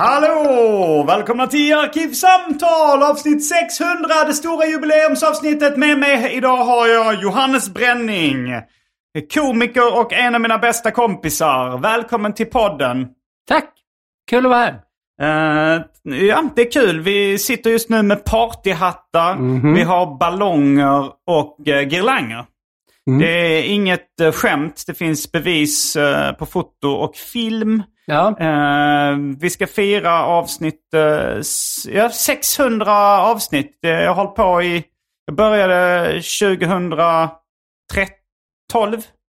Hallå! Välkomna till Arkivsamtal avsnitt 600, det stora jubileumsavsnittet. Med mig idag har jag Johannes Bränning. Komiker och en av mina bästa kompisar. Välkommen till podden. Tack! Kul att vara här. Eh, ja, det är kul. Vi sitter just nu med partyhattar. Vi har ballonger och uh, girlanger. Det är inget uh, skämt. Det finns bevis eh, på foto och film. Ja. Eh, vi ska fira avsnitt, eh, s- ja, 600 avsnitt. Eh, Jag har hållit på i, jag började 2012.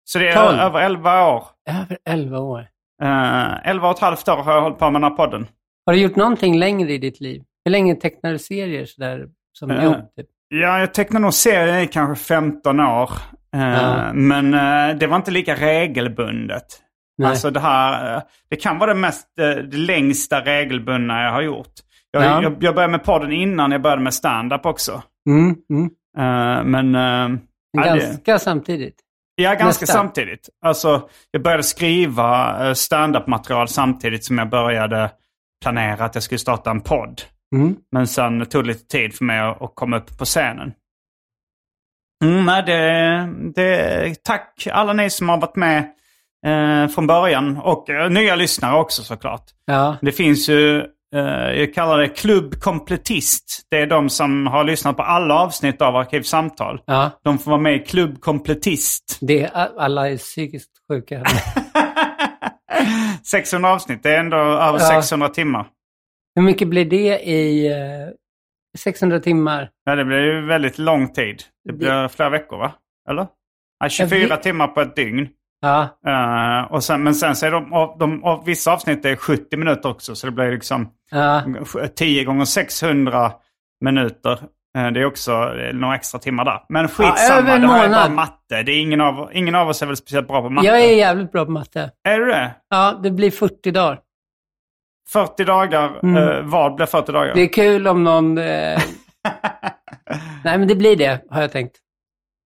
Så det är 12. över 11 år. Över 11 år. Eh, 11 och ett halvt år har jag hållit på med den här podden. Har du gjort någonting längre i ditt liv? Hur länge tecknar du serier sådär som Eh. jobb? Typ? Ja, jag tecknar nog serier i kanske 15 år. Eh, Ja. Men eh, det var inte lika regelbundet. Nej. Alltså det här, eh, det kan vara det mest, eh, det längsta regelbundna jag har gjort. Jag, Ja. jag, jag började med podden innan jag började med stand-up också. Mm, mm. Eh, men... eh, ja, det- Ganska samtidigt. Ja, ganska Nästan. samtidigt. Alltså, jag började skriva stand-up-material samtidigt som jag började planera att jag skulle starta en podd. Mm. Men sen tog det lite tid för mig att, att komma upp på scenen. Mm, nej, det, det, tack alla ni som har varit med eh, från början. Och eh, nya lyssnare också såklart. Ja. Det finns ju, eh, jag kallar det klubb kompletist. Det är de som har lyssnat på alla avsnitt av Arkivsamtal. ja. De får vara med i klubb kompletist. Det är, alla är psykiskt sjuka. 600 avsnitt, det är ändå över Ja. 600 timmar. Hur mycket blir det i eh, 600 timmar? Ja, det blir ju väldigt lång tid. Det blir flera veckor va? Eller? Ja, 24 Jag vet- timmar på ett dygn. Ja, Eh, och sen, men sen så är de, och de och vissa avsnitt är 70 minuter också. Så det blir liksom ja. 10 gånger 600 minuter. Eh, det är också några extra timmar där. Men Ja, skitsamma, en det här är bara matte. Det är ingen, av, ingen av oss är väl speciellt bra på matte? Jag är jävligt bra på matte. Är du det? Ja, det blir 40 dagar. 40 dagar, Mm. eh, vad blir 40 dagar? Det är kul om någon... Nej, men det blir det, har jag tänkt.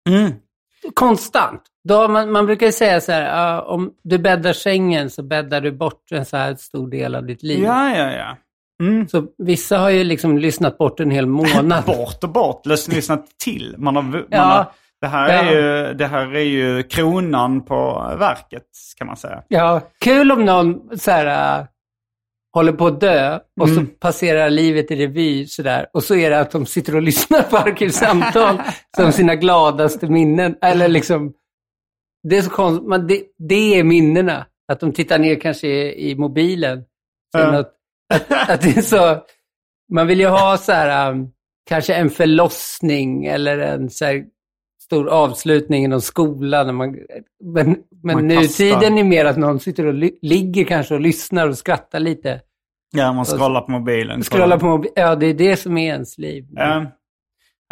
Mm. konstant. Då man, man brukar ju säga så här, ja, om du bäddar sängen så bäddar du bort en så här stor del av ditt liv. Ja, ja, ja. Mm. Så vissa har ju liksom lyssnat bort en hel månad. Bort och bort, lys- lyssnat till. Man har, man Ja. har, det, här är Ja. ju, det här är ju kronan på verket, kan man säga. Ja, kul om någon så här, äh, håller på att dö och Mm. så passerar livet i revy sådär. Och så är det att de sitter och lyssnar på arkivsamtal som sina gladaste minnen. Eller liksom, det är så konstigt, men det, det är minnena. Att de tittar ner kanske i, i mobilen. Sen Ja. att, att, att det är så, man vill ju ha så här, um, kanske en förlossning eller en så här stor avslutning i någon skola. När man, men men Man nutiden är mer att någon sitter och ligger kanske och lyssnar och skrattar lite. Ja, man scrollar på mobilen. Scrollar på mobil. Ja, det är det som är ens liv. Ja.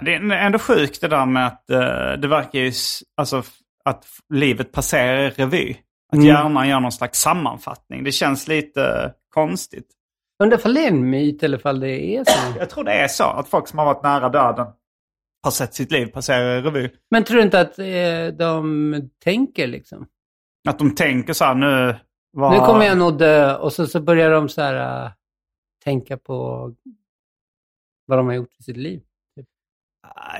Det är ändå sjukt det där med att eh, det verkar ju, alltså att livet passerar i revy. Att Mm. hjärnan gör någon slags sammanfattning. Det känns lite konstigt. Undrar ifall det är en myt eller ifall det är så. Jag tror det är så, att folk som har varit nära döden har sett sitt liv passera i revy. Men tror du inte att eh, de tänker liksom? Att de tänker så här nu... Vad... Nu kommer jag nog dö och så, så börjar de så här äh, tänka på vad de har gjort i sitt liv.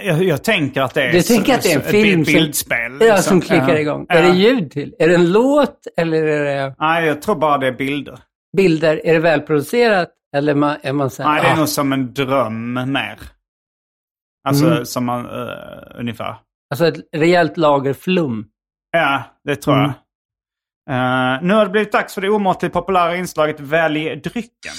Jag, jag tänker att det är, Du tänker att det är en ett film som- bildspel. Ja, liksom. som klickar igång. Ja. Är det ljud till? Är det en låt eller är det Nej, jag tror bara det är bilder. bilder? Är det välproducerat Eller man, är man så här, Nej, det är ah, nog som en dröm mer. Alltså Mm. som man, eh, ungefär. Alltså ett rejält lager flum. Ja, det tror jag. Mm. Eh, nu har det blivit dags för det omåttligt populära inslaget Välj drycken.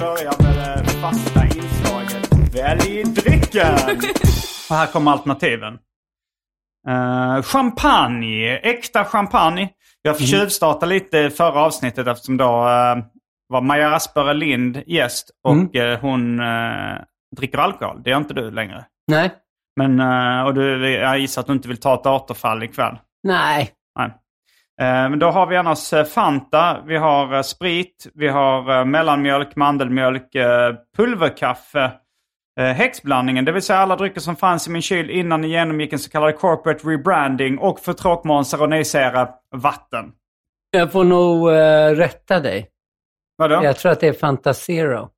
Börjar med det fasta inslaget Välj drycken. Och här kommer alternativen. Eh, champagne, äkta champagne. Jag Mm. tjuvstartade lite förra avsnittet eftersom då eh, var Maja Asperre Lind gäst och Mm. eh, hon dricker alkohol. Det gör inte du längre. Nej. Men, och du, jag gissar att du inte vill ta ett återfall ikväll. Nej. Nej. Eh, Men då har vi annars eh, Fanta, vi har eh, sprit, vi har mellanmjölk, mandelmjölk, pulverkaffe, häxblandningen, det vill säga alla drycker som fanns i min kyl innan ni genomgick en så kallad corporate rebranding och för tråkmånsar och nejsägare, vatten. Jag får nog uh, rätta dig. Vadå? Jag tror att det är Fanta Zero.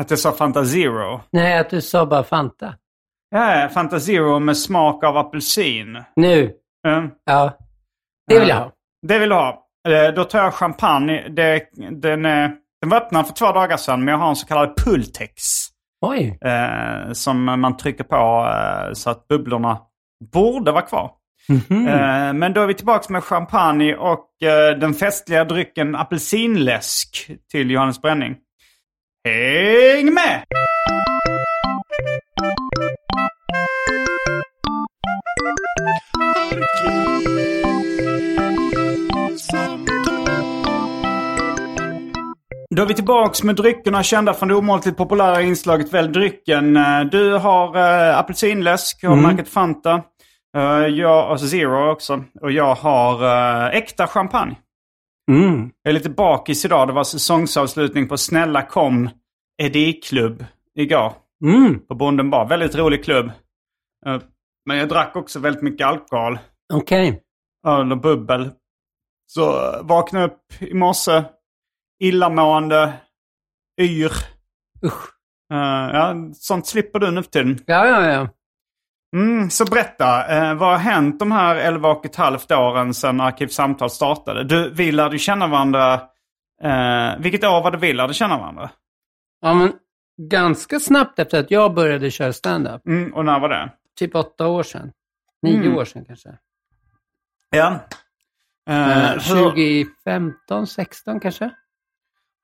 Att jag sa Fanta Zero? Nej, att du sa bara Fanta. Ja, Fanta Zero med smak av apelsin. Nu. Mm. Ja. Det vill jag ha. Det vill du ha. Eh, Då tar jag champagne. Det, den, är- den var öppnad för två dagar sedan, men jag har en så kallad Pultex. Oj. Eh, som man trycker på eh, så att bubblorna borde vara kvar. Mhm. Eh, men då är vi tillbaka med champagne och eh, den festliga drycken apelsinläsk till Johannes Bränning. Häng med! Då är vi tillbaks med dryckerna kända från det omåttligt populära inslaget Välj drycken. Eh, Du har uh, apelsinläsk och märket Fanta. Uh, jag, alltså Zero också. Och jag har eh, äkta champagne. Mm. Jag är lite bakis idag. Det var säsongsavslutning på Snälla kom Eddie-klubb igår. Mm. På Bonden bar. Väldigt rolig klubb. Eh, men jag drack också väldigt mycket alkohol. Okej. Öl och bubbel. Så uh, vaknade upp i morse. Illamående. Yr. Usch. Eh, ja, sånt slipper du nu för tiden. Ja, ja, ja. Mm, så berätta, eh, vad har hänt de här 11 och ett halvt åren sedan Arkivsamtal startade? Du, vi lärde känna varandra. Eh, vilket år var det vi lärde känna varandra? Ja, men ganska snabbt efter att jag började köra stand-up. Mm, och när var det? Typ åtta år sedan. Nio Mm. år sedan kanske. Ja. Eh, Eh, hur, 2015, 16 kanske?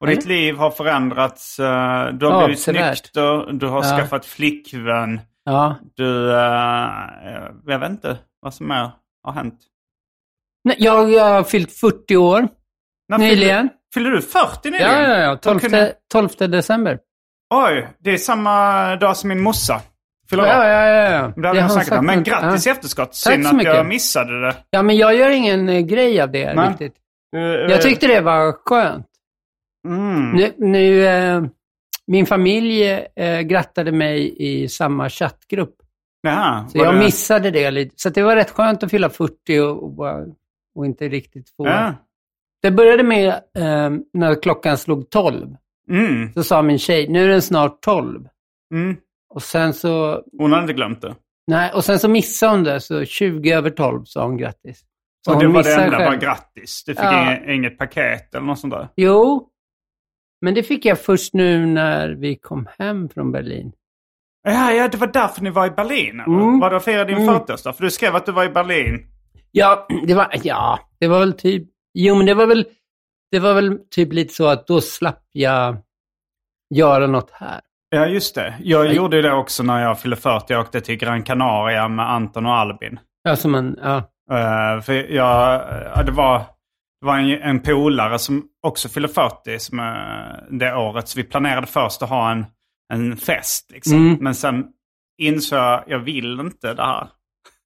Och ditt liv har förändrats. eh, du har blivit Avsevärt. nykter, du har Ja. skaffat flickvän. Ja. Du, eh, jag vet inte vad som mer har hänt. Nej, jag, jag har fyllt 40 år När nyligen. Fyllde, fyllde du 40 nyligen? Ja, ja, ja. Vad 12, kunde- 12 december. Oj, det är samma dag som min morsa fyller Ja, ja, ja. ja. Det hade jag har sagt. Men men- grattis i ja. efterskott. Tack Synd att mycket. jag missade det. ja, men jag gör ingen eh, grej av det Nej. riktigt. Eh, Jag tyckte det var skönt. Mm. Nu, nu eh, min familj eh, grattade mig i samma chattgrupp. Jaha, Så jag det- missade det lite. Så det var rätt skönt att fylla 40 och, och, bara, och inte riktigt få... Ja. Det började med eh, när klockan slog 12. Mm. Så sa min tjej, nu är den snart 12. Mm. Och sen så, Hon hade inte glömt det. nej, och sen så missade hon det, så 20 över 12 sa hon grattis. Så och det var det enda, själv. bara grattis. Du fick Ja. inget, inget paket eller något sånt där. Jo, men det fick jag först nu när vi kom hem från Berlin. Ja, ja, det var därför ni var i Berlin. Mm. Var det att fira din Mm. 40 För du skrev att du var i Berlin. Ja, det var, ja, det var väl typ, jo men det var väl, det var väl typ lite så att då slapp jag göra något här. Ja, just det. Jag Nej. gjorde det också när jag fyllde 40. Jag åkte till Gran Canaria med Anton och Albin. Alltså man, ja, Eh, för jag, ja, det var, det var en, en polare som också fyllde 40 som, eh, det året. Så vi planerade först att ha en, en fest. Liksom. Mm. Men sen insåg jag, jag vill inte det här.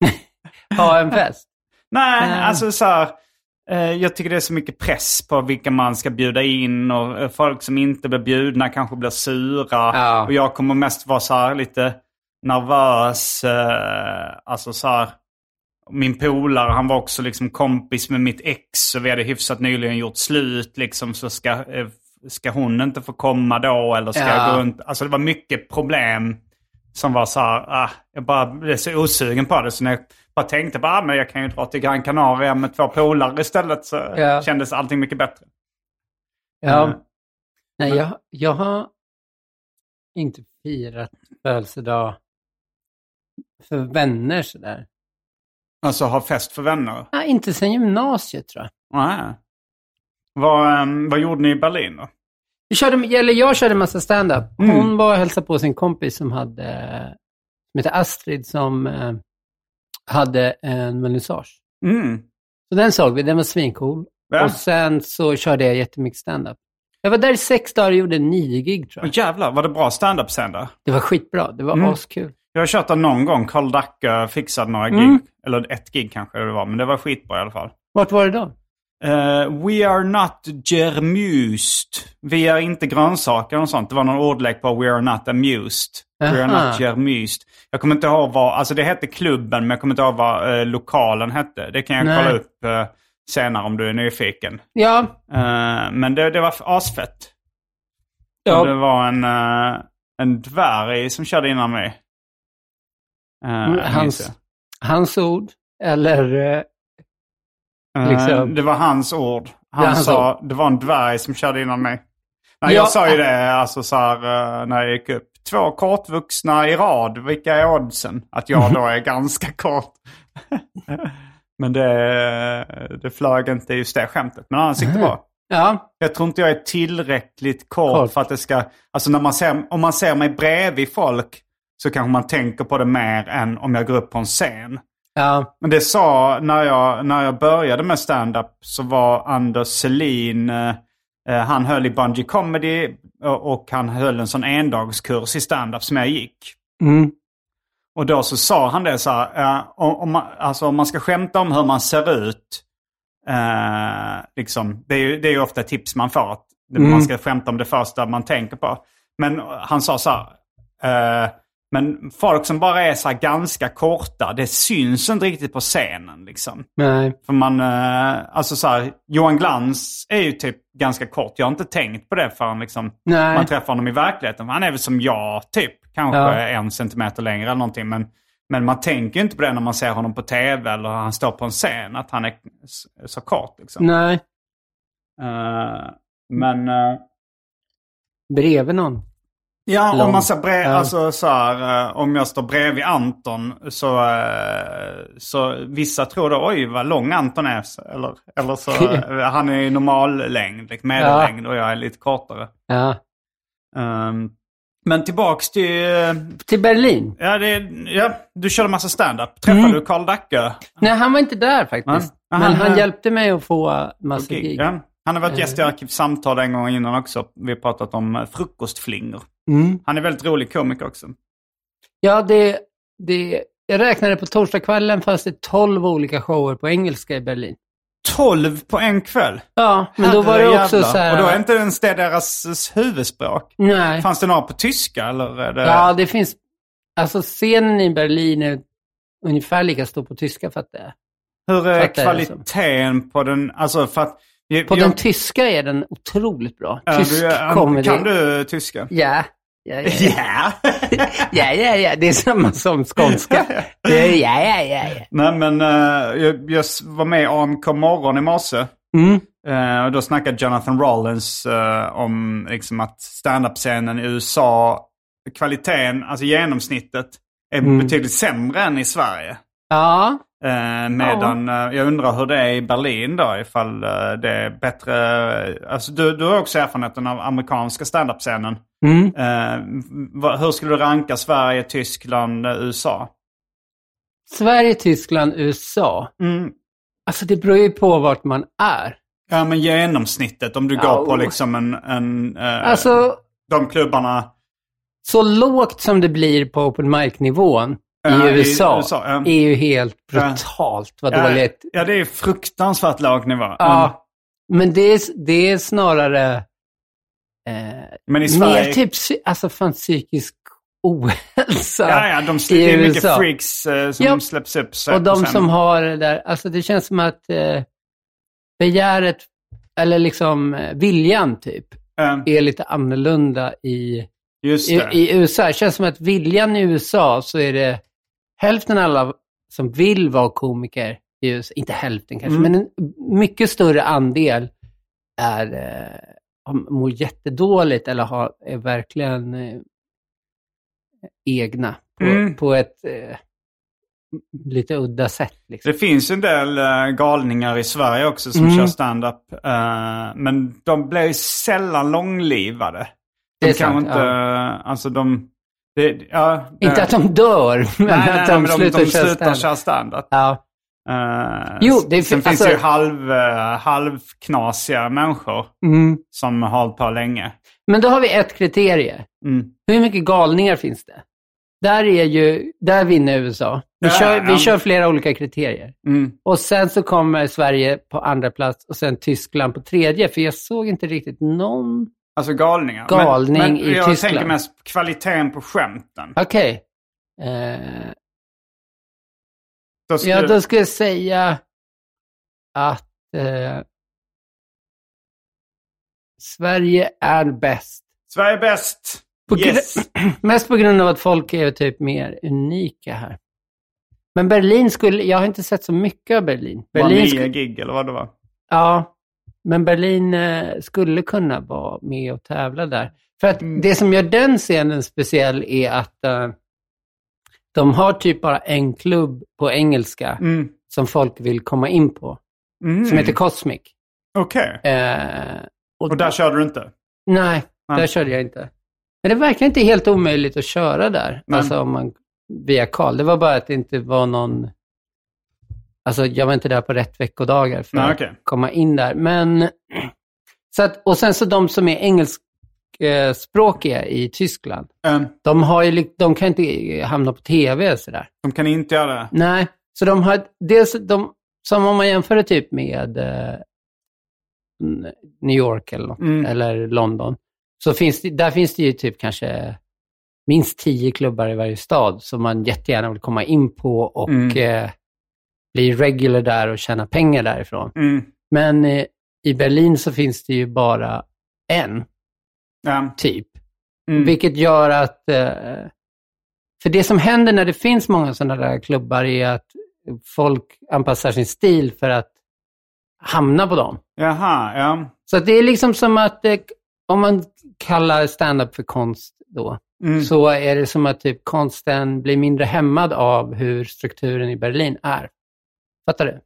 ha en fest. Nej, Eh. alltså så här. eh, Jag tycker det är så mycket press på vilka man ska bjuda in och eh, folk som inte blir bjudna kanske blir sura. Ja. Och jag kommer mest vara så här lite nervös. Alltså så här. Min polare han var också liksom kompis med mitt ex och vi hade hyfsat nyligen gjort slut. Liksom, så ska, eh, ska hon inte få komma då eller ska Ja. jag gå runt? Alltså det var mycket problem som var så här, ah, jag bara blev så osugen på det. Så när jag bara tänkte bara, ah, men jag kan ju dra till Gran Canaria med två polare istället. Så Ja. kändes allting mycket bättre. Ja. Mm. Nej, jag, jag har inte firat födelsedag för vänner sådär. Alltså ha fest för vänner. Ja, inte sen gymnasiet tror jag. Nej. Vad, ehm, vad gjorde ni i Berlin då? Jag körde, eller jag körde massa stand-up. Mm. Hon var och hälsade på sin kompis som hade, som heter Astrid, som eh, hade en vernissage. Mm. Så den såg vi, den var svincool. Ja. Och sen så körde jag jättemycket stand-up. Jag var där i sex dagar och gjorde nio gig tror jag. jävlar, var det bra stand-up sen då? Det var skitbra, det var Mm. askul. Jag har kört den någon gång. Karl Dacke fixade några gig. Mm. Eller ett gig kanske det var, men det var skitbra i alla fall. Vart var det då? Eh, we are not germused. Vi är inte grönsaker och sånt. Det var någon ordlek på we are not amused. We are Aha. not germused. Jag kommer inte ihåg vad, alltså det hette klubben men jag kommer inte ihåg vad eh, lokalen hette. Det kan jag Nej. kolla upp eh, senare om du är nyfiken. Ja, men det, det var asfett. Ja. Och det var en, uh, en dvärg som körde innan mig. Uh, hans- hans ord. Eller, Eh, liksom- Det var hans ord. Han Ja, sa, det var en dvärg som körde innan mig. Nej, Ja. Jag sa ju det alltså, så här, när jag gick upp. Två kortvuxna i rad, vilka är oddsen? Att jag då är ganska kort. Men det, det flög inte just det skämtet. Men annars gick det bra. ja, Jag tror inte jag är tillräckligt kort, Kort. för att det ska... Alltså när man ser, om man ser mig bredvid folk så kanske man tänker på det mer än om jag går upp på en scen. ja, Men det sa, när jag, när jag började med stand-up så var Anders Selin, eh, eh, han höll i Bungee Comedy och, och han höll en sån endagskurs i stand-up som jag gick. mm, Och då så sa han det så här, eh, om, om, man, alltså om man ska skämta om hur man ser ut, eh, liksom, det, är ju, det är ju ofta tips man får. Att Mm. Man ska skämta om det första man tänker på. Men han sa så här, eh, men folk som bara är så här ganska korta, det syns inte riktigt på scenen. Liksom. nej, För man, eh, alltså så här, Johan Glans är ju typ ganska kort. Jag har inte tänkt på det förrän liksom, nej. man träffar honom i verkligheten. Han är väl som jag, typ. Kanske Ja. en centimeter längre eller någonting. Men, men man tänker inte på det när man ser honom på tv eller han står på en scen. Att han är så kort. Liksom. Nej, Eh, men eh, bredvid någon. Ja, om man ser brev, Ja. alltså så här, eh, om jag står bredvid Anton så, eh, så vissa tror då oj vad lång Anton är. Eller, eller så, eh, han är i normal längd, liksom medellängd och jag är lite kortare. Ja. Ehm, men tillbaks till Till Berlin. Ja, det, ja, du körde massa stand-up. Träffade Mm. du Karl Dacke? Nej, han var inte där faktiskt. Ja. Men Han, han hjälpte mig att få massa Okej, gig. Ja. Han har varit gäst i Eh. Arkivsamtal en gång innan också. Vi har pratat om eh, frukostflingor. Mm. Han är väldigt rolig komiker också. Ja, det, det, jag räknade på torsdagskvällen fanns det 12 olika shower på engelska i Berlin. 12 på en kväll. Ja, men då var det också Herrejävlar. så här... Och då är inte ens det deras huvudspråk. Nej. Fanns det några på tyska eller? Är det... Ja, det finns... Alltså scenen i Berlin är ungefär lika stor på tyska för att det är. Hur är fattar jag det som. kvaliteten på den? Alltså för att... På jag- den tyska är den otroligt bra. Ja, Tysk du, comedy. Kan du tyska? Ja. Ja, ja, ja. Ja. ja. Det är samma som skånska. Ja, ja, ja, ja. Nej men eh, jag, jag var med i AMK morgon i morse. Mm. Eh, och då snackade Jonathan Rollins eh, om liksom, att standup-scenen i USA, kvaliteten, alltså genomsnittet, är Mm. betydligt sämre än i Sverige. Ja. Eh, medan eh, jag undrar hur det är i Berlin då, ifall eh, det är bättre. Alltså du, du har också erfarenheten av amerikanska standup-scenen. Mm. Eh, hur skulle du ranka Sverige, Tyskland, eh, USA? Sverige, Tyskland, USA. Mm. Alltså det beror ju på vart man är. Ja men genomsnittet om du Ja, går på liksom en, en eh, Alltså de klubbarna så lågt som det blir på open mic-nivån I i USA, USA, ja. är ju helt brutalt vad dåligt. Ja, det är fruktansvärt låg nivå. Ja, men det är, det är snarare eh, Men i Sverige... mer typ alltså fan, psykisk ohälsa. Ja, ja, de, i det är mycket USA. freaks eh, som Ja. släpps upp. så- Och de sen- som har det där, alltså det känns som att eh, begäret, eller liksom eh, viljan typ, Eh, är lite annorlunda i, i, i USA. Det känns som att viljan i USA så är det hälften av alla som vill vara komiker i USA, inte hälften kanske, Mm. men en mycket större andel är, eh, mår jättedåligt eller har, är verkligen eh, egna på, Mm. på ett eh, lite udda sätt. Liksom. Det finns en del eh, galningar i Sverige också som Mm. kör stand-up. eh, men de blir sällan långlivade. Det De är kan sant, inte, ja. alltså de... Det, ja, det- Inte att de dör, men nej, att nej, de, de, slutar de köra slutar köra stand-up. Ja. Eh, Jo, det sen alltså- finns det ju halv, uh, halvknasiga människor Mm. som har hållit på länge. Men då har vi ett kriterie. Mm. Hur mycket galningar finns det? Där, är ju, där vinner USA. Vi, Ja, kör, vi ja. kör flera olika kriterier. Mm. Och sen så kommer Sverige på andra plats och sen Tyskland på tredje. För jag såg inte riktigt någon... Alltså galningar. Galning men, men i jag Tyskland. tänker mest kvaliteten på skämten. Okej. Eh, Då skulle, ja, då ska jag säga att eh, Sverige är bäst. Sverige är bäst. På yes. Mest på grund av att folk är typ mer unika här. Men Berlin skulle, jag har inte sett så mycket av Berlin. Var Berlin nio skulle, gig eller vad det var. ja, men Berlin eh, skulle kunna vara med och tävla där. För att Mm. det som gör den scenen speciell är att eh, de har typ bara en klubb på engelska Mm. som folk vill komma in på. Mm. Som heter Cosmic. Okej. Eh, Och där körde du inte? Nej, Nej. där körde jag inte. Men det verkar inte helt omöjligt att köra där. Alltså om man, via Karl. Det var bara att det inte var någon... Alltså jag var inte där på rätt veckodagar för Nej, att komma in där. Men... Så att, och sen så de som är engelskspråkiga i Tyskland, Eh, de, har ju, de kan inte hamna på tv och sådär. de kan inte göra det. Nej, så de har dels, de, som om man jämför det typ med eh, New York eller, något, Mm. eller London, så finns det, där finns det ju typ kanske minst tio klubbar i varje stad som man jättegärna vill komma in på och Mm. eh, bli regular där och tjäna pengar därifrån. Mm. Men eh, i Berlin så finns det ju bara en, Ja. typ. Mm. Vilket gör att... Eh, för det som händer när det finns många sådana där klubbar är att folk anpassar sin stil för att hamna på dem. Jaha, ja. Så det är liksom som att eh, om man kallar stand-up för konst då, Mm. så är det som att typ konsten blir mindre hämmad av hur strukturen i Berlin är. Fattar du?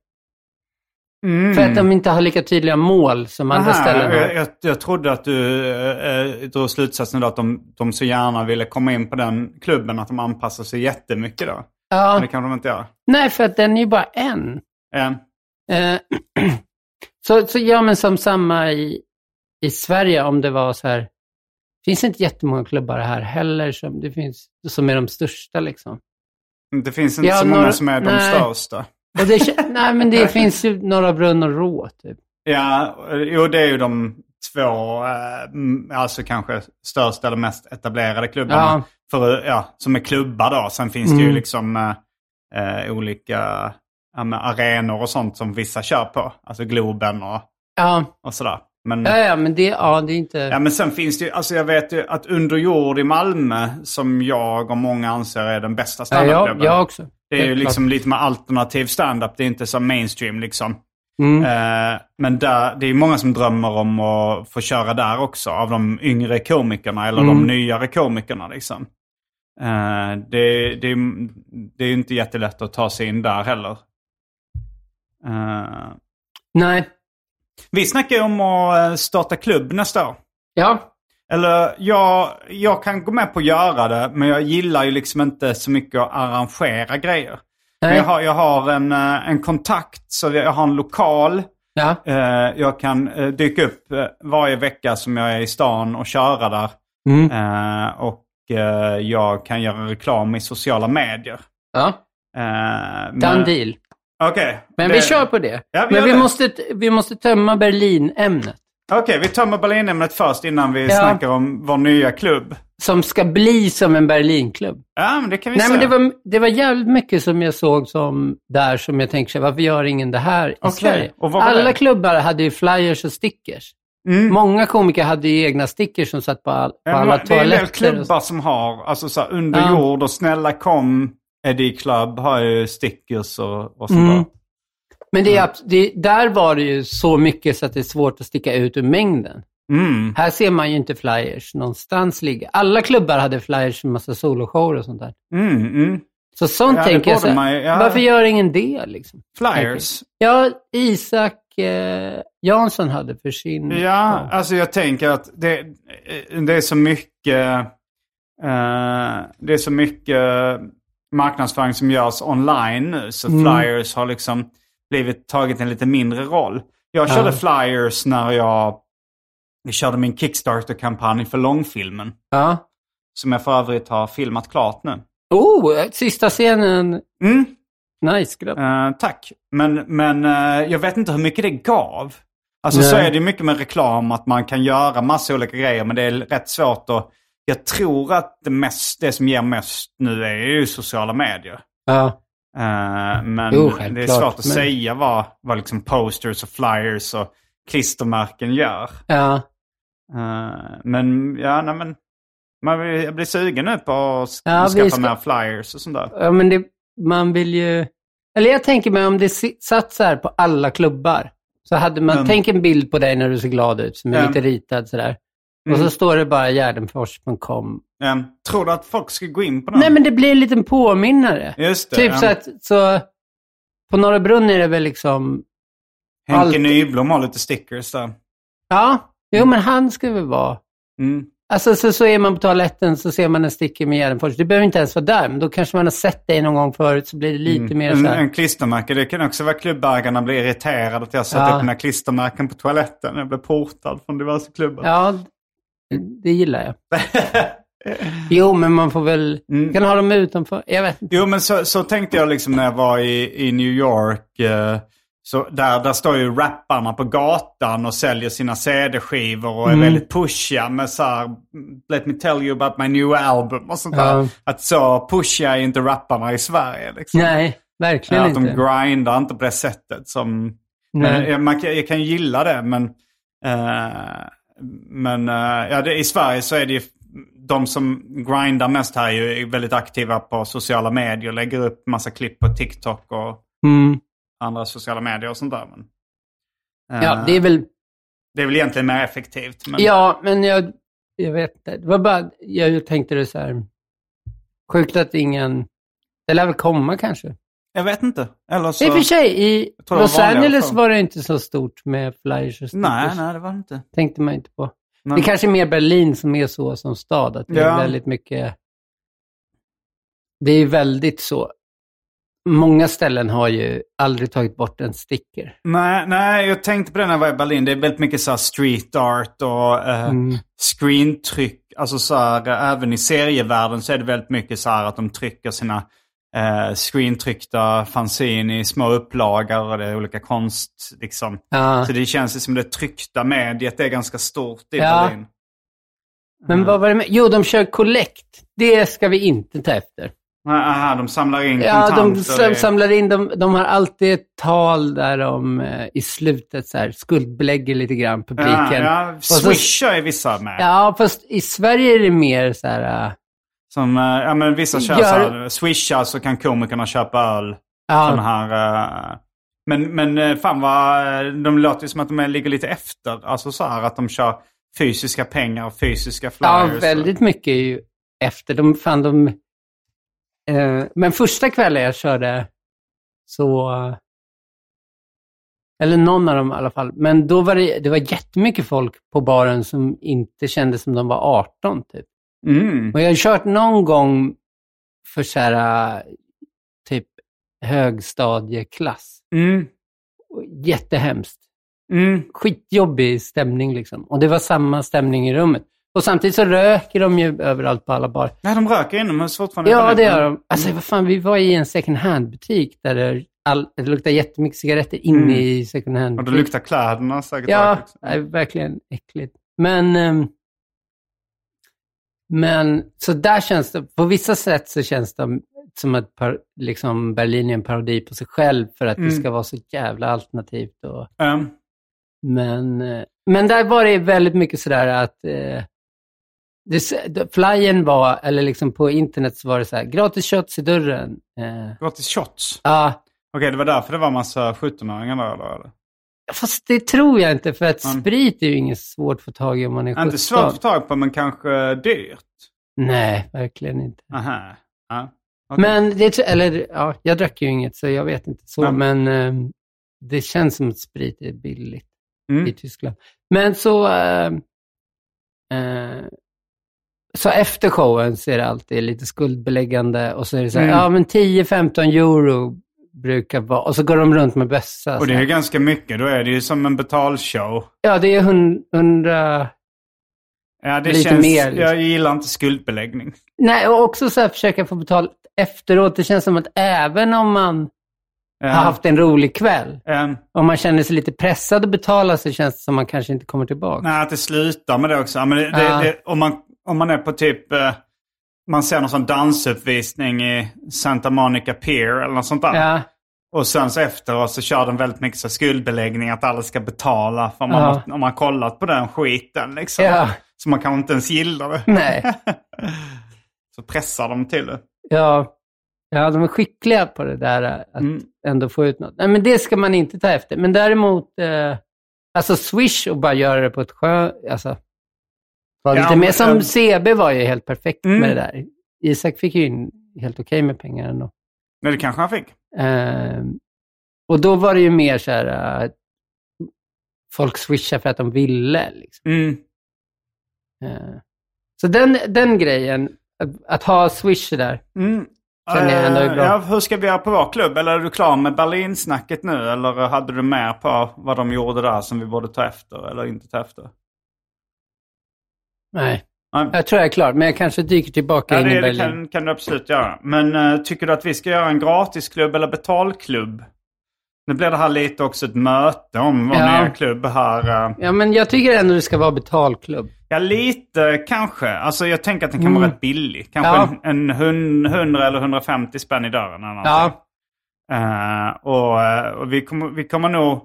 Mm. För att de inte har lika tydliga mål som andra Aha, ställen har. jag, jag, jag trodde att du äh, drog slutsatsen då att de, de så gärna ville komma in på den klubben att de anpassar sig jättemycket då. Men Ja, det kan de inte göra. nej, för att den är ju bara en. Ja. Eh, så, så ja, men som samma i, i Sverige om det var så här. finns det inte jättemånga klubbar här heller som, det finns, som är de största liksom. Det finns inte Ja, så många några- som är de nej. största. Och det, nej, men det finns ju Norra Brunn och Rå typ. Ja, jo det är ju de två, eh, mm, alltså kanske största eller mest etablerade klubbarna. Ja. För, ja, som är klubbar då. Sen finns det ju Mm. liksom eh, eh, olika ja, arenor och sånt som vissa kör på. Alltså Globen och, Ja, och sådär. Men, ja, ja men det, ja, det är inte... ja, men sen finns det ju, alltså jag vet ju att Under jord i Malmö, som jag och många anser är den bästa ja, jag, jag också. Det är ju liksom lite med alternativ standup, det är inte så mainstream liksom. Mm. Eh, men där, det är många som drömmer om att få köra där också. Av de yngre komikerna eller de Mm. nyare komikerna. Liksom. Eh, det, det, det är ju inte jättelätt att ta sig in där heller. Eh, Nej, vi snackar ju om att starta klubb nästa år. ja. Eller jag, jag kan gå med på att göra det, men jag gillar ju liksom inte så mycket att arrangera grejer. Men jag har, jag har en, eh, en kontakt, så jag har en lokal. Ja. Eh, jag kan eh, dyka upp varje vecka som jag är i stan och köra där. Mm. Och jag kan göra reklam i sociala medier. ja. Eh, Done men- deal. Okej. Men det- vi kör på det. Ja, vi men vi det. måste, vi måste tömma Berlin-ämnet. Okej, vi tömmer Berlinämnet först innan vi Ja. snackar om vår nya klubb. Som ska bli som en Berlinklubb. Ja, men det kan vi Nej, säga. men det var, det var jävligt mycket som jag såg som där som jag tänkte, varför gör ingen det här i Okej, Sverige? Alla det? klubbar hade ju flyers och stickers. Mm. Många komiker hade ju egna stickers som satt på, all, på Ja, alla det är en del toaletter. klubbar som har, alltså så här, under jord och snälla kom Eddie Club har ju stickers och, och sånt Mm. där. Men det är, abs- det, där var det ju så mycket så att det är svårt att sticka ut ur mängden. Mm. Här ser man ju inte flyers någonstans ligga. Alla klubbar hade flyers med massa soloshower och sånt där. Mm, mm. Så sånt Ja, tänker jag, så man ja. varför gör ingen det liksom? Flyers. Ja, Isak eh, Jansson hade för sin... Ja, alltså jag tänker att det, det är så mycket eh, det är så mycket marknadsföring som görs online nu. Så Mm. flyers har liksom blivit tagit en lite mindre roll. Jag körde Ja. flyers när jag, jag körde min Kickstarter-kampanj för långfilmen. Ja. Som jag för övrigt har filmat klart nu. Oh, sista scenen. Mm. Nice, grabb. Eh, tack. Men, men eh, jag vet inte hur mycket det gav. Alltså Nej. så är det mycket med reklam att man kan göra massa olika grejer men det är rätt svårt att... Jag tror att det, mest, det som ger mest nu är ju sociala medier. Ja. Eh, men Jo, det är svårt att men- säga vad, vad liksom posters och flyers och klistermärken gör. Ja. Eh, men ja, nej men... Man, blir- jag blir sugen nu på att Ja, skaffa ska- mer flyers och sånt där. ja, men det, man vill ju... Eller jag tänker mig om det här på alla klubbar. Så hade man, Mm. tänk en bild på dig när du ser glad ut, som är Ja. lite ritad sådär. Och Mm. så står det bara gärdenfors.com. Eh, tror du att folk ska gå in på den? Nej, men det blir en liten påminnare. Just det. Typ ja. så att, så på Norra Brunn är det väl liksom, Henke allt- Nyblom har lite stickers där. ja, jo men han ska väl vara. Mm. Alltså så, så är man på toaletten så ser man en sticker med Gärdenfors. Du behöver inte ens vara där, men då kanske man har sett dig någon gång förut så blir det lite mer så En, här. en klistermärke, det kan också vara klubbägarna blir irriterade att jag sätter Ja. upp mina klistermärken på toaletten. Jag blir portad från diverse klubbar. Ja, det gillar jag. Jo, men man får väl, Mm. kan ha dem utanför. Jag vet inte. Jo, men så, så tänkte jag liksom när jag var i, i New York. Eh, så där, där står ju rapparna på gatan och säljer sina CD-skivor och är Mm. väldigt pushiga med så här, Let me tell you about my new album och sånt där. Ja. Att så pushiga är inte rapparna i Sverige. Liksom. Nej, verkligen Ja, att de inte. grindar inte på det sättet som... Men, jag, man, jag kan gilla det men... eh, men eh, ja, det, i Sverige så är det ju... De som grindar mest här är ju väldigt aktiva på sociala medier. Lägger upp massa klipp på TikTok och Mm. andra sociala medier och sånt där. Men, eh, Ja, det är väl, det är väl egentligen mer effektivt. Men, ja, men jag, jag vet inte. Det var bara, jag tänkte det så här, sjukt att ingen, det lär väl komma kanske. Jag vet inte. Eller så... I och för sig, i Los Angeles var det inte så stort med flyers och stickers. Nej, nej, det var det inte. tänkte man inte på. Nej. Det kanske är mer Berlin som är så som stad, att det Ja. är väldigt mycket... Det är väldigt så. Många ställen har ju aldrig tagit bort en sticker. Nej, nej, jag tänkte på det när jag var i Berlin. Det är väldigt mycket så street art och eh, Mm. screentryck. Alltså så här, även i serievärlden så är det väldigt mycket så här att de trycker sina eh, screentryckta fanzine i små upplagor och det är olika konst liksom. Ja. Så det känns som det tryckta mediet är ganska stort i Ja. Berlin. Men vad var det med? Jo, de kör collect. Det ska vi inte ta efter. Aha, de samlar in Ja, de kontanter. sam- i- samlar in, de, de har alltid ett tal där de eh, i slutet så här, skuldbelägger lite grann publiken. ja, ja, så- Swisha är vissa med. Ja, fast i Sverige är det mer så här... Som, eh, ja, men vissa kör Gör- så här, swisha så kan komikerna köpa öl. Sån ja, här, eh, men, men eh, fan vad, de låter ju som att de ligger lite efter. Alltså så här att de kör fysiska pengar och fysiska ja, flyers. väldigt mycket är ju efter. De, fan, de, eh, men första kvällen jag körde så... Eller någon av dem i alla fall. Men då var det, det var jättemycket folk på baren som inte kände som de var 18 typ. Mm. Och jag har kört någon gång för så här, typ högstadieklass. Mm. Och Jättehemskt. Mm. Skitjobbig stämning liksom. Och det var samma stämning i rummet. Och samtidigt så röker de ju överallt på alla bar. Nej, de röker inomhus fortfarande. Ja, det gör de. Alltså vad fan, vi var i en second hand-butik där det, all, det luktar jättemycket cigaretter inne Mm. i second Och då hand-butiken. luktar kläderna säkert Ja, det är verkligen äckligt. Men, ehm, men så där känns det, på vissa sätt så känns det som att par, liksom Berlin är en parodi på sig själv för att Mm. det ska vara så jävla alternativt. Och, Um, men, eh, men där var det väldigt mycket sådär att eh, det, flyen var, eller liksom på internet så var det så här, gratis shots i dörren. Eh, Gratis shots. Ja, Okej, det var därför det var massa 17-åringar där eller? Fast det tror jag inte, för att Mm. sprit är ju inget svårt att få tag i om man är 17. Inte svårt att få tag på, men kanske dyrt. Nej, verkligen inte. Aha. Ja. Okej. Men det, eller ja, jag drack ju inget så jag vet inte så, Nej. men eh, det känns som att sprit är billigt Mm. i Tyskland. Men så, eh, eh, så efter showen så är det alltid lite skuldbeläggande och så är det så här, Mm. ja men 10-15 euro brukar vara, och så går de runt med bössa. Och det är ganska mycket. Då är det ju som en betalshow. Ja, det är hun- hundra... Ja, det Lite känns... mer, liksom. Jag gillar inte skuldbeläggning. Nej, och också så här försöka få betalt efteråt. Det känns som att även om man har haft en rolig kväll, Ehm, om man känner sig lite pressad att betala så känns det som att man kanske inte kommer tillbaka. nej, att det slutar med det också. Men det, det, det, om, man, om man är på typ... Eh, man ser någon sån dansuppvisning i Santa Monica Pier eller något sånt där. Ja, Och sen så efteråt så kör de väldigt mycket så skuldbeläggning att alla ska betala för man Ja. har, om man kollat på den skiten liksom. Ja. Så man kan inte ens gilla det. nej. Så pressar de till det. Ja, ja, de är skickliga på det där att Mm. ändå få ut något. Nej, men det ska man inte ta efter. Men däremot, eh, alltså Swish och bara göra det på ett skönt, alltså, Ja, lite mer som CB var ju helt perfekt Mm. med det där. Isak fick ju in helt okej med pengar ändå. Men det kanske han fick. Eh, och då var det ju mer så här, eh, folk swishar för att de ville. Liksom. Mm. Eh, så den, den grejen, att, att ha swish där, Mm. Känner jag ändå är Eh, bra. Ja, hur ska vi göra på vår klubb? Eller är du klar med Berlinsnacket nu? Eller hade du mer på vad de gjorde där som vi borde ta efter eller inte ta efter? Nej. Nej. Jag tror jag är klar, men jag kanske dyker tillbaka Ja, in i det, det Berlin. kan, kan du absolut göra. Men eh, tycker du att vi ska göra en gratisklubb eller betalklubb? Nu blir det här lite också ett möte om vår Ja. nya klubb här. eh. Ja, men jag tycker ändå det ska vara betalklubb. Ja, lite kanske. Alltså jag tänker att den kan vara rätt billig. Kanske Mm. Ja. en, en hun- 100 eller 150 spänn i dörren. Eller. Ja, Eh, och och vi, kommer, vi kommer nog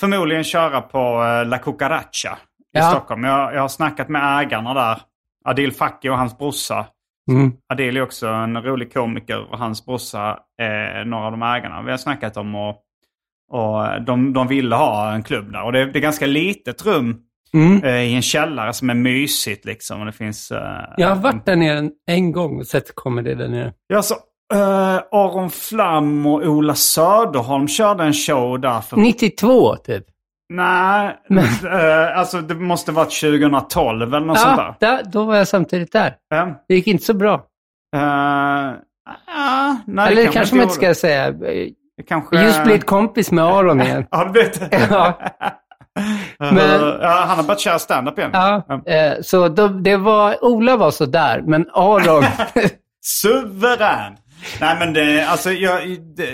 förmodligen köra på uh, La Cucaracha i Ja. Stockholm. Jag, jag har snackat med ägarna där. Adil Fakki och hans brorsa. mm. Adil är också en rolig komiker och hans brorsa är några av de ägarna. Vi har snackat om och, och de, de ville ha en klubb där. Och det, det är ganska litet rum Mm. eh, i en källare som är mysigt liksom. Och det finns... eh, Jag har varit där nere en, en gång och sett comedy där nere. Ja, så eh, Aron Flam och Ola Söderholm körde en show där för 92 typ. Nej, eh, alltså det måste varit 2012 eller något sånt Ja, där. där, då var jag samtidigt där. Ja. Det gick inte så bra. Eh, ja, nej, Eller det kanske man inte gjorde. ska säga. Det kanske... Just blivit kompis med Aron igen. Har du blivit Ja. Men- ja, han har börjat köra stand-up igen. Ja, eh, så då, det var, Ola var så där, men Aron, Suverän! Nej men det, alltså jag, det,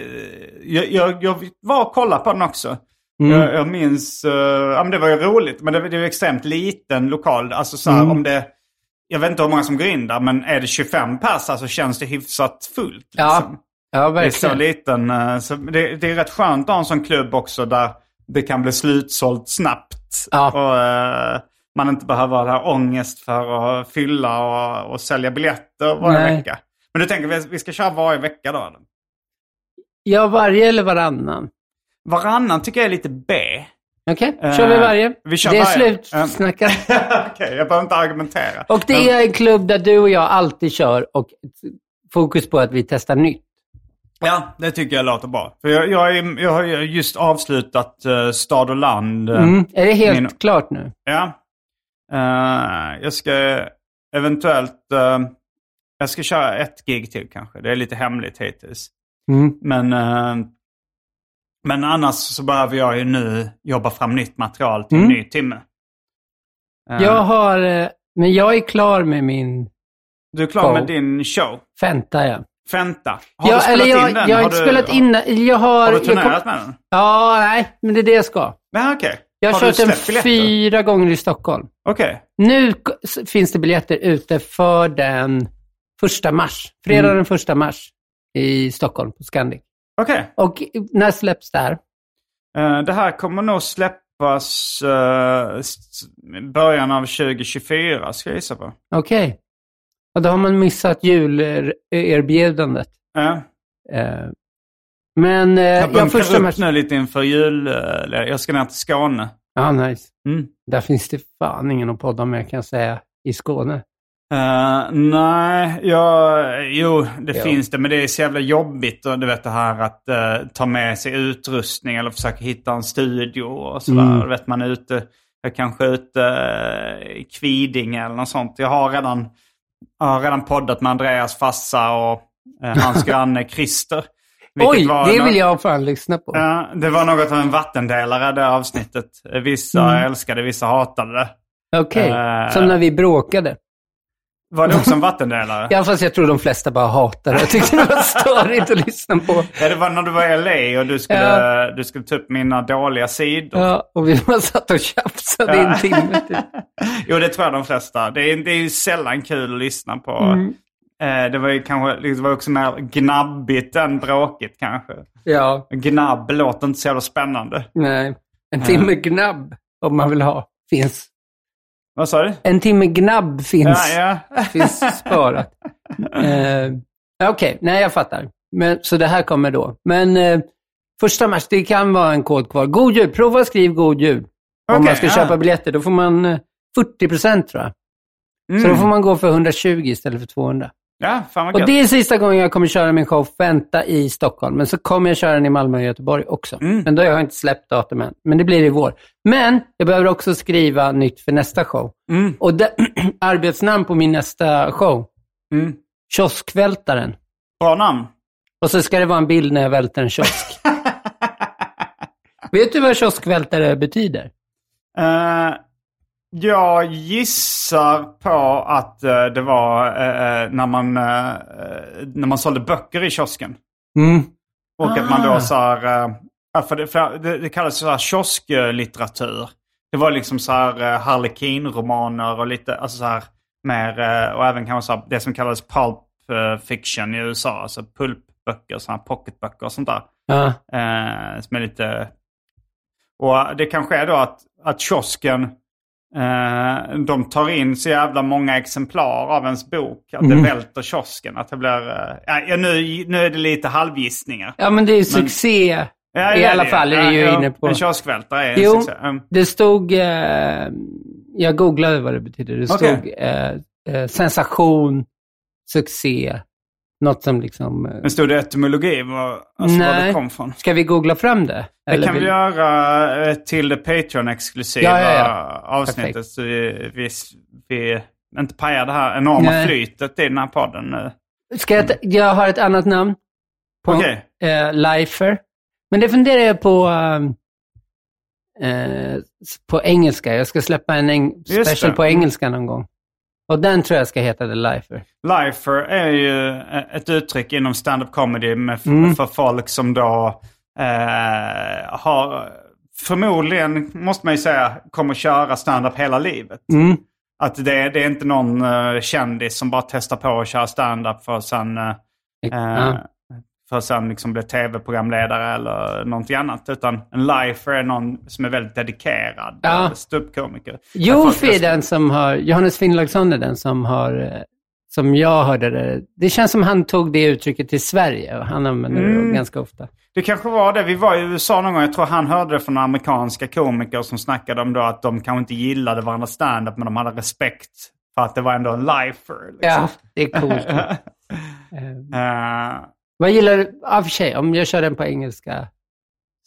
jag, jag, jag var och kollade på den också. Mm. Jag, jag minns, uh, ja men det var ju roligt, men det, det är ju extremt liten lokal. Alltså så här, Mm. om det, jag vet inte hur många som går in där, men är det 25 pers så känns det hyfsat fullt. ja, Liksom. ja Det är så verkligen. liten, eh, så det, det är rätt skönt att ha en sån klubb också där det kan bli slutsålt snabbt. Ja. Och eh, man inte behöver ha ångest för att fylla och, och sälja biljetter varje Nej. vecka. Men du tänker vi, vi ska köra varje vecka då? eller? Ja, varje eller varannan. Varannan tycker jag är lite B. Okej, Eh, kör vi varje. vi kör det är varje. slutsnackat. Okej, jag behöver inte argumentera. Och det är en klubb där du och jag alltid kör och fokus på att vi testar nytt. Ja, det tycker jag låter bra. För jag, jag, är, jag har ju just avslutat uh, Stad och land. eh, Mm. Är det helt Min- klart nu? Ja. Eh, jag ska eventuellt... eh, jag ska köra ett gig till kanske. Det är lite hemligt hittills. Mm. Men, men annars så behöver jag ju nu jobba fram nytt material till en Mm. ny timme. Eh, Jag har, eh, men jag är klar med min Du är klar show. med din show. Fenta, ja. Fenta. Har ja, du spelat jag, in den? Jag har inte du, spelat in den. Jag har... Har du jag kom- turnerat med den? Ja, nej, men det är det jag ska. Nej, okej. Jag har, har kört den fyra gånger i Stockholm. Okej. Nu k- s- finns det biljetter ute för den första mars. Fredag Mm. den första mars i Stockholm på Scandic. Okej. Och när släpps det här? Eh, det här kommer nog släppas hoppas eh, början av 2024 ska jag gissa på. Okej. Ja, då har man missat julerbjudandet. Ja. Eh, men eh, Jag ja, bunkrar upp matchen... nu lite inför jul. Jag ska ner till Skåne. Ja, nice. Mm. Där finns det fan ingen att podda med kan jag säga i Skåne. Eh, nej, ja, jo det Ja. finns det. Men det är så jävla jobbigt och du vet det här att eh, ta med sig utrustning eller försöka hitta en studio och sådär. Mm. Du vet man är ute, jag är kanske ute eh, i Kvidinge eller något sånt. Jag har redan, jag har redan poddat med Andreas farsa och hans granne Christer. Oj, det vill jag fan lyssna på. Ja, det var något av en vattendelare det avsnittet. Vissa Mm. älskade, vissa hatade det. Okej, Eh. som när vi bråkade. Var det också en vattendelare? Ja, fast jag tror de flesta bara hatar det. Jag tyckte det var störigt att lyssna på. Ja, det var när du var i LA och du skulle, Ja. du skulle ta upp mina dåliga sidor. Ja, och vi bara satt och tjafsade i en timme. Typ. Jo, det tror jag de flesta. Det är, det är ju sällan kul att lyssna på. Mm. Eh, det var ju kanske det var också mer gnabbigt än bråkigt kanske. Ja, Gnabb låter inte så jävla spännande. nej. En timme gnabb, om man vill ha, finns. Vad sa du? En timme gnabb finns, Ja, ja. finns sparat. Eh, Okej, nej jag fattar. Men, så det här kommer då. Men eh, första match, det kan vara en kod kvar. God jul, prova att skriva god jul. Om Okej, man ska ja. köpa biljetter, då får man eh, 40 procent tror jag. Mm. Så då får man gå för 120 istället för 200. Ja, fan vad Och det är sista gången jag kommer köra min show Fenta i Stockholm. Men så kommer jag köra den i Malmö och Göteborg också. Mm. Men då har jag inte släppt datumen. Men det blir i vår. Men jag behöver också skriva nytt för nästa show. Mm. Och det, arbetsnamn på min nästa show, Mm. Kioskvältaren. Bra namn. Och så ska det vara en bild när jag välter en kiosk. Vet du vad kioskvältare betyder? Eh, jag gissar på att eh, det var eh, eh, när, man, eh, eh, när man sålde böcker i kiosken. Mm. Och att man Ah. då så här, eh, för det, för det, det kallas så här kiosklitteratur. Det var liksom så här uh, Harlequin-romaner och lite, alltså så här mer, och även kanske så här, det som kallades pulp fiction i USA. Alltså pulpböcker, sådana här pocketböcker och sånt där. Ja. Som är lite... Och det kanske är då att, att kiosken, eh, de tar in så jävla många exemplar av ens bok. Att Mm. det välter kiosken. Att det blir... Eh, ja, nu, nu är det lite halvgissningar. ja, men det är succé. Ja, I alla det. fall är det Ja, ju ja, inne på... En kioskvältare är en Jo, succé. Mm. det stod... Eh, jag googlade vad det betyder. Det stod Okej. eh, eh, sensation, succé, något som liksom... Eh, Men stod det etymologi? Var, alltså var det Nej. kom från? ska vi googla fram det? Det Eller kan vi vill- göra eh, till det Patreon-exklusiva Ja, ja, ja. avsnittet. Perfekt. Så vi, vi, vi inte pajar det här enorma Nej. flytet i den här podden nu. Ska jag, ta- jag har ett annat namn. På, Okej. eh, Lifer. Men det funderar jag på ehm, eh, på engelska. Jag ska släppa en eng- special på engelska någon gång. Och den tror jag ska heta The Lifer. Lifer är ju eh, ett uttryck inom stand-up comedy med, Mm. för folk som då eh, har, förmodligen måste man ju säga, kommer köra stand-up hela livet. Mm. Att det, det är inte någon uh, kändis som bara testar på att köra stand-up för att sen, eh, Ja. Eh, för att sen liksom bli tv-programledare eller någonting annat. Utan en lifer är någon som är väldigt dedikerad Ja. ja. ståuppkomiker. Jofi är den som har, Johannes Finnlaugsson är den som har, eh, som jag hörde det. Det känns som han tog det uttrycket till Sverige och han använder Mm. det ganska ofta. Det kanske var det. Vi var i USA någon gång. Jag tror han hörde det från amerikanska komiker som snackade om då att de kanske inte gillade varandras stand-up men de hade respekt för att det var ändå en lifer. Liksom. Ja, det är coolt. Eh, Eh, vad gillar du, av för sig, om jag kör den på engelska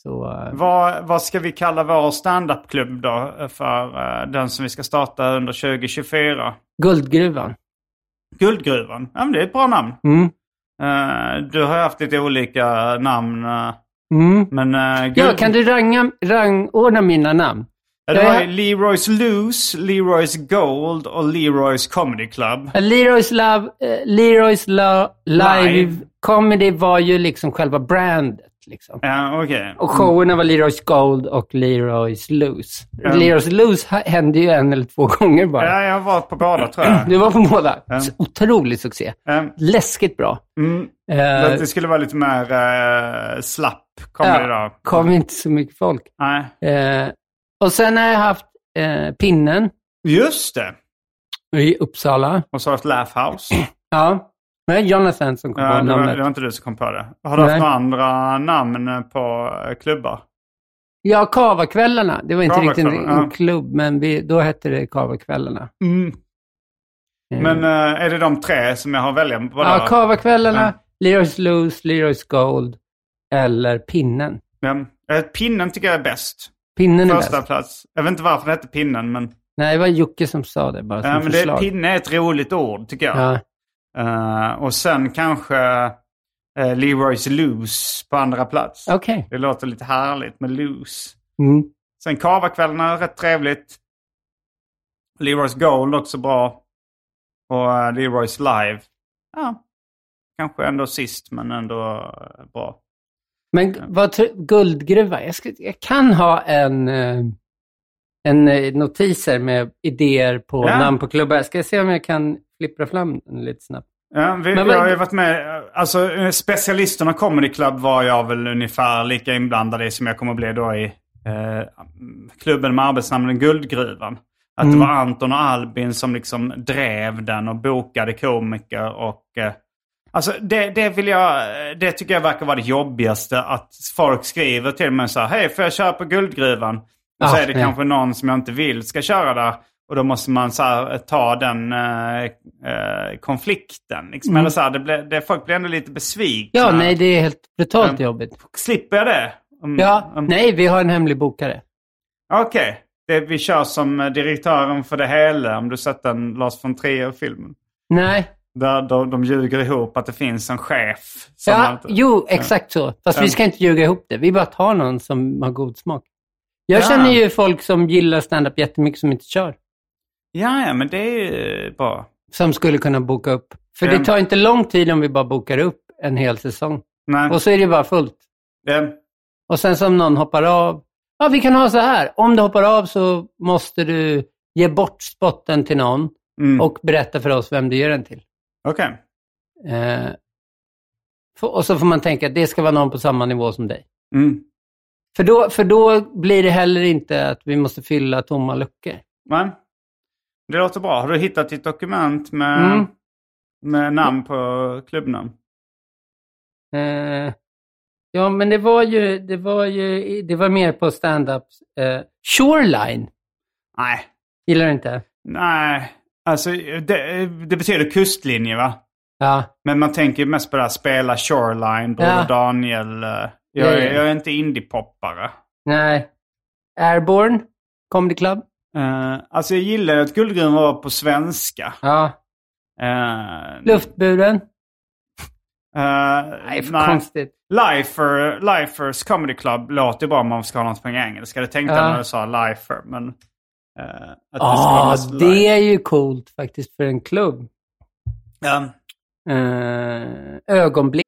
så... eh, vad, vad ska vi kalla vår stand-up-klubb då eh, för eh, den som vi ska starta under 2024? Guldgruvan. Guldgruvan. Ja, men det är ett bra namn. Mm. Eh, du har haft lite olika namn. eh, Mm. men uh, Ja, kan du ranga, rangordna mina namn? Ja, det var ju Leroy's Loose, Leroy's Gold och Leroy's Comedy Club. Leroy's, Love, eh, Leroy's Lo- Live, Live. Comedy var ju liksom själva brandet. Liksom. Ja, okej. Och showerna var Leroy's Gold och Leroy's Loose. Ja. Leroy's Loose hände ju en eller två gånger bara. Ja, jag varit på båda tror jag. Du var på båda. Ja. Otrolig succé. Ja. Läskigt bra. Mm. Eh, Det skulle vara lite mer uh, slapp comedy ja, då. kom inte så mycket folk. Nej. Eh, Och sen har jag haft eh, Pinnen Just det. i Uppsala. Och så har du ett Laugh House. Ja, är Jonathan som kom Ja, på det, var, namnet. det var inte du som kom på det. Har du Nej. haft några andra namn på eh, klubbar? Ja, Kavakvällarna. Det var inte riktigt en, en klubb, men vi, då hette det Kavakvällarna. Eh, Men eh, är det de tre som jag har att välja på? ja? Kavakvällarna, Ja. Leroy's Loose, Leroy's Gold eller Pinnen. Ja. Pinnen tycker jag är bäst. Pinnen är Första bäst. plats. Jag vet inte varför det hette Pinnen, men, Nej, det var Jocke som sa det bara som ja, men det, förslag. pinne är ett roligt ord tycker jag. ja. Eh, och sen kanske uh, Leroy's Loose på andra plats. Okej. Det låter lite härligt med loose. Mm. Sen Kavakvällarna rätt trevligt. Leroy's Gold också bra. Och uh, Leroy's Live. Ja, kanske ändå sist men ändå bra. Men vad guldgruva? Jag, ska, jag kan ha en, eh, en eh, notiser med idéer på Ja. namn på klubbar. Jag ska se om jag kan flippra fram den lite snabbt. Ja, vi, Men jag har ju varit med, alltså eh, specialisterna Comedy Club var jag väl ungefär lika inblandad i som jag kommer att bli då i eh, klubben med arbetsnamnet Guldgruvan. Att Mm. det var Anton och Albin som liksom drev den och bokade komiker och eh, Alltså det, det vill jag, det tycker jag verkar vara det jobbigaste att folk skriver till mig så här, hej får jag köra på Guldgruvan? Och så Ah, är det nej. kanske någon som jag inte vill ska köra där. Och då måste man så här, ta den eh, eh, konflikten. Liksom. Eller så här, det blir, det, folk blir ändå lite besvikna. Mm. Ja, nej, det är helt brutalt Ja. jobbigt. Slipper jag det? Om- Ja, om- nej, vi har en hemlig bokare. Okej. Det Vi kör som eh, direktören för det hela. Om du sett den Lars von Trier-filmen. Nej, Där de, de ljuger ihop att det finns en chef. Ja, inte- jo, exakt så. Fast vi ska inte ljuga ihop det. Vi bara tar någon som har god smak. Jag Ja. känner ju folk som gillar stand-up jättemycket som inte kör. Ja, ja, men det är ju bra. Som skulle kunna boka upp. För Ja. det tar inte lång tid om vi bara bokar upp en hel säsong. Nej. Och så är det bara fullt. Ja, Och sen som någon hoppar av. Ja, vi kan ha så här. Om du hoppar av så måste du ge bort spotten till någon mm. och berätta för oss vem du ger den till. Okej. Eh, f- och så får man tänka att det ska vara någon på samma nivå som dig. Mm. För då, för då blir det heller inte att vi måste fylla tomma luckor. Men, det låter bra. Har du hittat ditt dokument med, Mm. med namn på klubbnamn? Eh, ja, men det var ju, det var ju, det var mer på stand-up. Eh, Shoreline, Nej. gillar du inte? Nej. Alltså, det, det betyder kustlinje va? Ja, Men man tänker mest på det här spela Shoreline, Broder Ja. Daniel. eh, Jag, Ja, är- ja. jag är inte indiepoppare. nej. Airborne, Comedy Club. Uh, alltså jag gillar att Guldgruvan var på svenska. Ja. Uh, Luftburen. Uh, Nej, för konstigt. Lifer, Lifers Comedy Club låter bra om man ska ha något på engelska. Det tänkte jag Ja. när du sa Lifer, men... eh, det Ja, mest det live. är ju coolt faktiskt för en klubb. Ja. Eh, ögonblick.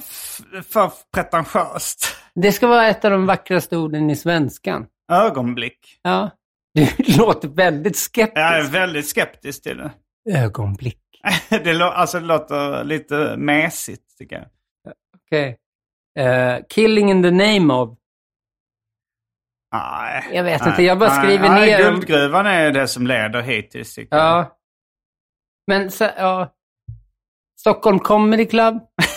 För pretentiöst. Det ska vara ett av de vackraste orden i svenskan. Ögonblick. Ja. Du låter väldigt skeptisk. Jag är väldigt skeptisk till det. Ögonblick. Det, lå- alltså, det låter lite mesigt tycker jag. Okej. Eh, killing in the name of. Nej. Jag vet Nej. inte, jag bara skriver nej, ner. Guldgruvan är det som leder hittills tycker jag. Ja. Men så, ja. Stockholm Comedy Club.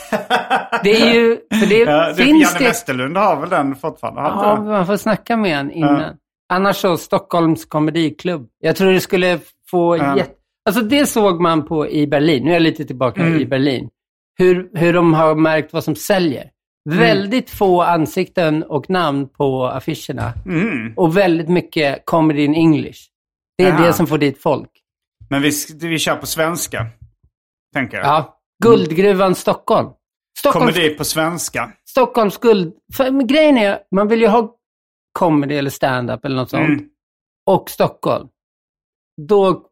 Det är ju, för det Ja, finns Janne det... Westerlund har väl den fortfarande? Ja, inte man får snacka med en innan. Annars så, Stockholms komediklubb. Jag tror det skulle få Ja. jätte... Alltså det såg man på i Berlin. Nu är jag lite tillbaka Mm. i Berlin. Hur, hur de har märkt vad som säljer. Mm. Väldigt få ansikten och namn på affischerna. Mm. Och väldigt mycket comedy in English. Det är Ja. det som får dit folk. Men vi, vi kör på svenska. Tänker jag. Ja. Guldgruvan Stockholm. Stockholms, komedi på svenska. Stockholms skuld... För, men grejen är, man vill ju ha comedy eller stand-up eller något sånt. Mm. Och Stockholm. Då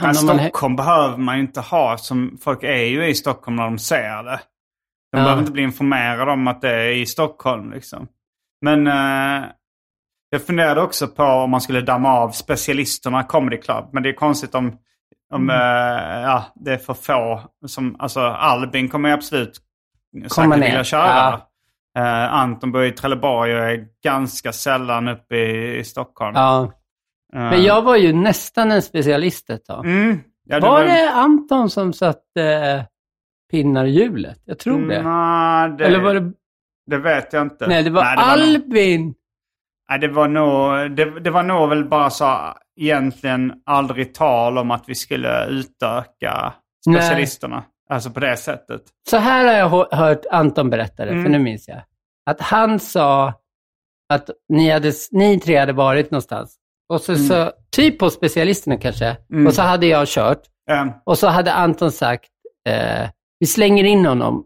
Men man... Stockholm behöver man ju inte ha. Som, folk är ju i Stockholm när de ser det. De Ja. behöver inte bli informerade om att det är i Stockholm. Liksom. Men eh, jag funderade också på om man skulle damma av specialisterna Comedy Club. Men det är konstigt om, om Mm. eh, ja, det är för få. Som, alltså Albin kommer absolut säkert vilja köra. Ja. Eh, Anton bor i Trelleborg och är ganska sällan uppe i, i Stockholm. Ja. Eh, Men jag var ju nästan en specialist ett tag. Mm, ja, var det Anton som satte eh, pinnar i hjulet? Jag tror det. Nej, det, Eller var det... det vet jag inte. Nej, det var nog- Albin. Nej, det var nog, det, det var nog väl bara så egentligen aldrig tal om att vi skulle utöka Nej. specialisterna. Alltså på det sättet. Så här har jag hö- hört Anton berätta det, Mm. för nu minns jag. Att han sa att ni, hade, ni tre hade varit någonstans. Och så, så typ på specialisterna kanske. Mm. Och så hade jag kört. Och så hade Anton sagt, eh, vi slänger in honom.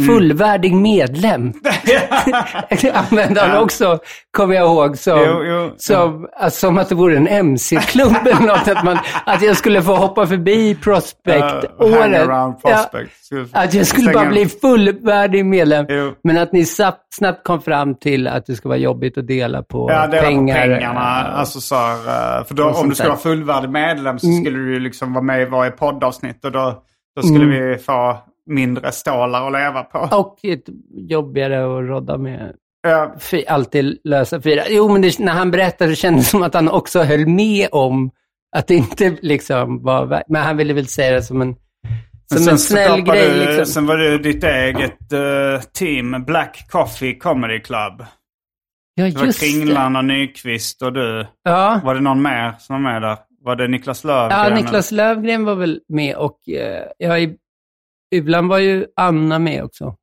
Mm. Fullvärdig medlem. Använde han också, kommer jag ihåg, som, Jo, jo. som, alltså, som att det vore en MC-klubb eller något. Att, man, att jag skulle få hoppa förbi uh, Prospect-året. hangaround Ja, prospect. Skulle- att jag skulle bara bli fullvärdig medlem. Jo. Men att ni snabbt, kom fram till att det ska vara jobbigt att dela på Ja, dela pengar. på pengarna. eh, Alltså så här, eh, för då, om du skulle vara fullvärdig medlem så Mm. skulle du ju liksom vara med i varje poddavsnitt. Och då, då skulle Mm. vi få mindre stålar att leva på. Och ett jobbigare att rodda med. Ja, Fy, alltid lösa fyra. Jo, men det, när han berättade det kändes det som att han också höll med om att det inte liksom var... Men han ville väl säga det som en, som sen en snäll grej. du- Liksom. Sen var det ditt eget eh, team, Black Coffee Comedy Club. Ja, Det var just det. Kringlan och Nyqvist och du. Ja. Var det någon mer som var med där? Var det Niklas Löfgren? ja? Niklas Lövgren var väl med och eh, ja, i, ibland var ju Anna med också.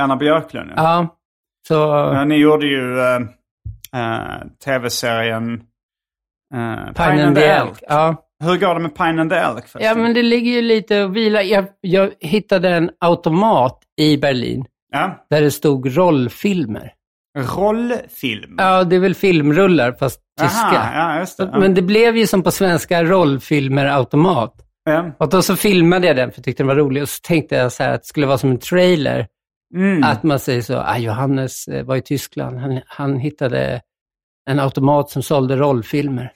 Anna Björklund, ja. Ja, så... Ja, ni gjorde ju eh, eh, tv-serien eh, Pine and the Elk. Ja. Hur går det med Pine and the Elk? ja, men det ligger ju lite och vilar. Jag, jag hittade en automat i Berlin ja. där det stod rollfilmer. Rollfilm? Ja, det är väl filmrullar fast tyska. Aha, ja, just det. Ja. Men det blev ju som på svenska rollfilmer automat. Ja. Och då så filmade jag den för jag tyckte den var rolig och så tänkte jag så här att det skulle vara som en trailer. Mm. Att man säger så, ah, Johannes eh, var i Tyskland, han, han hittade en automat som sålde rollfilmer.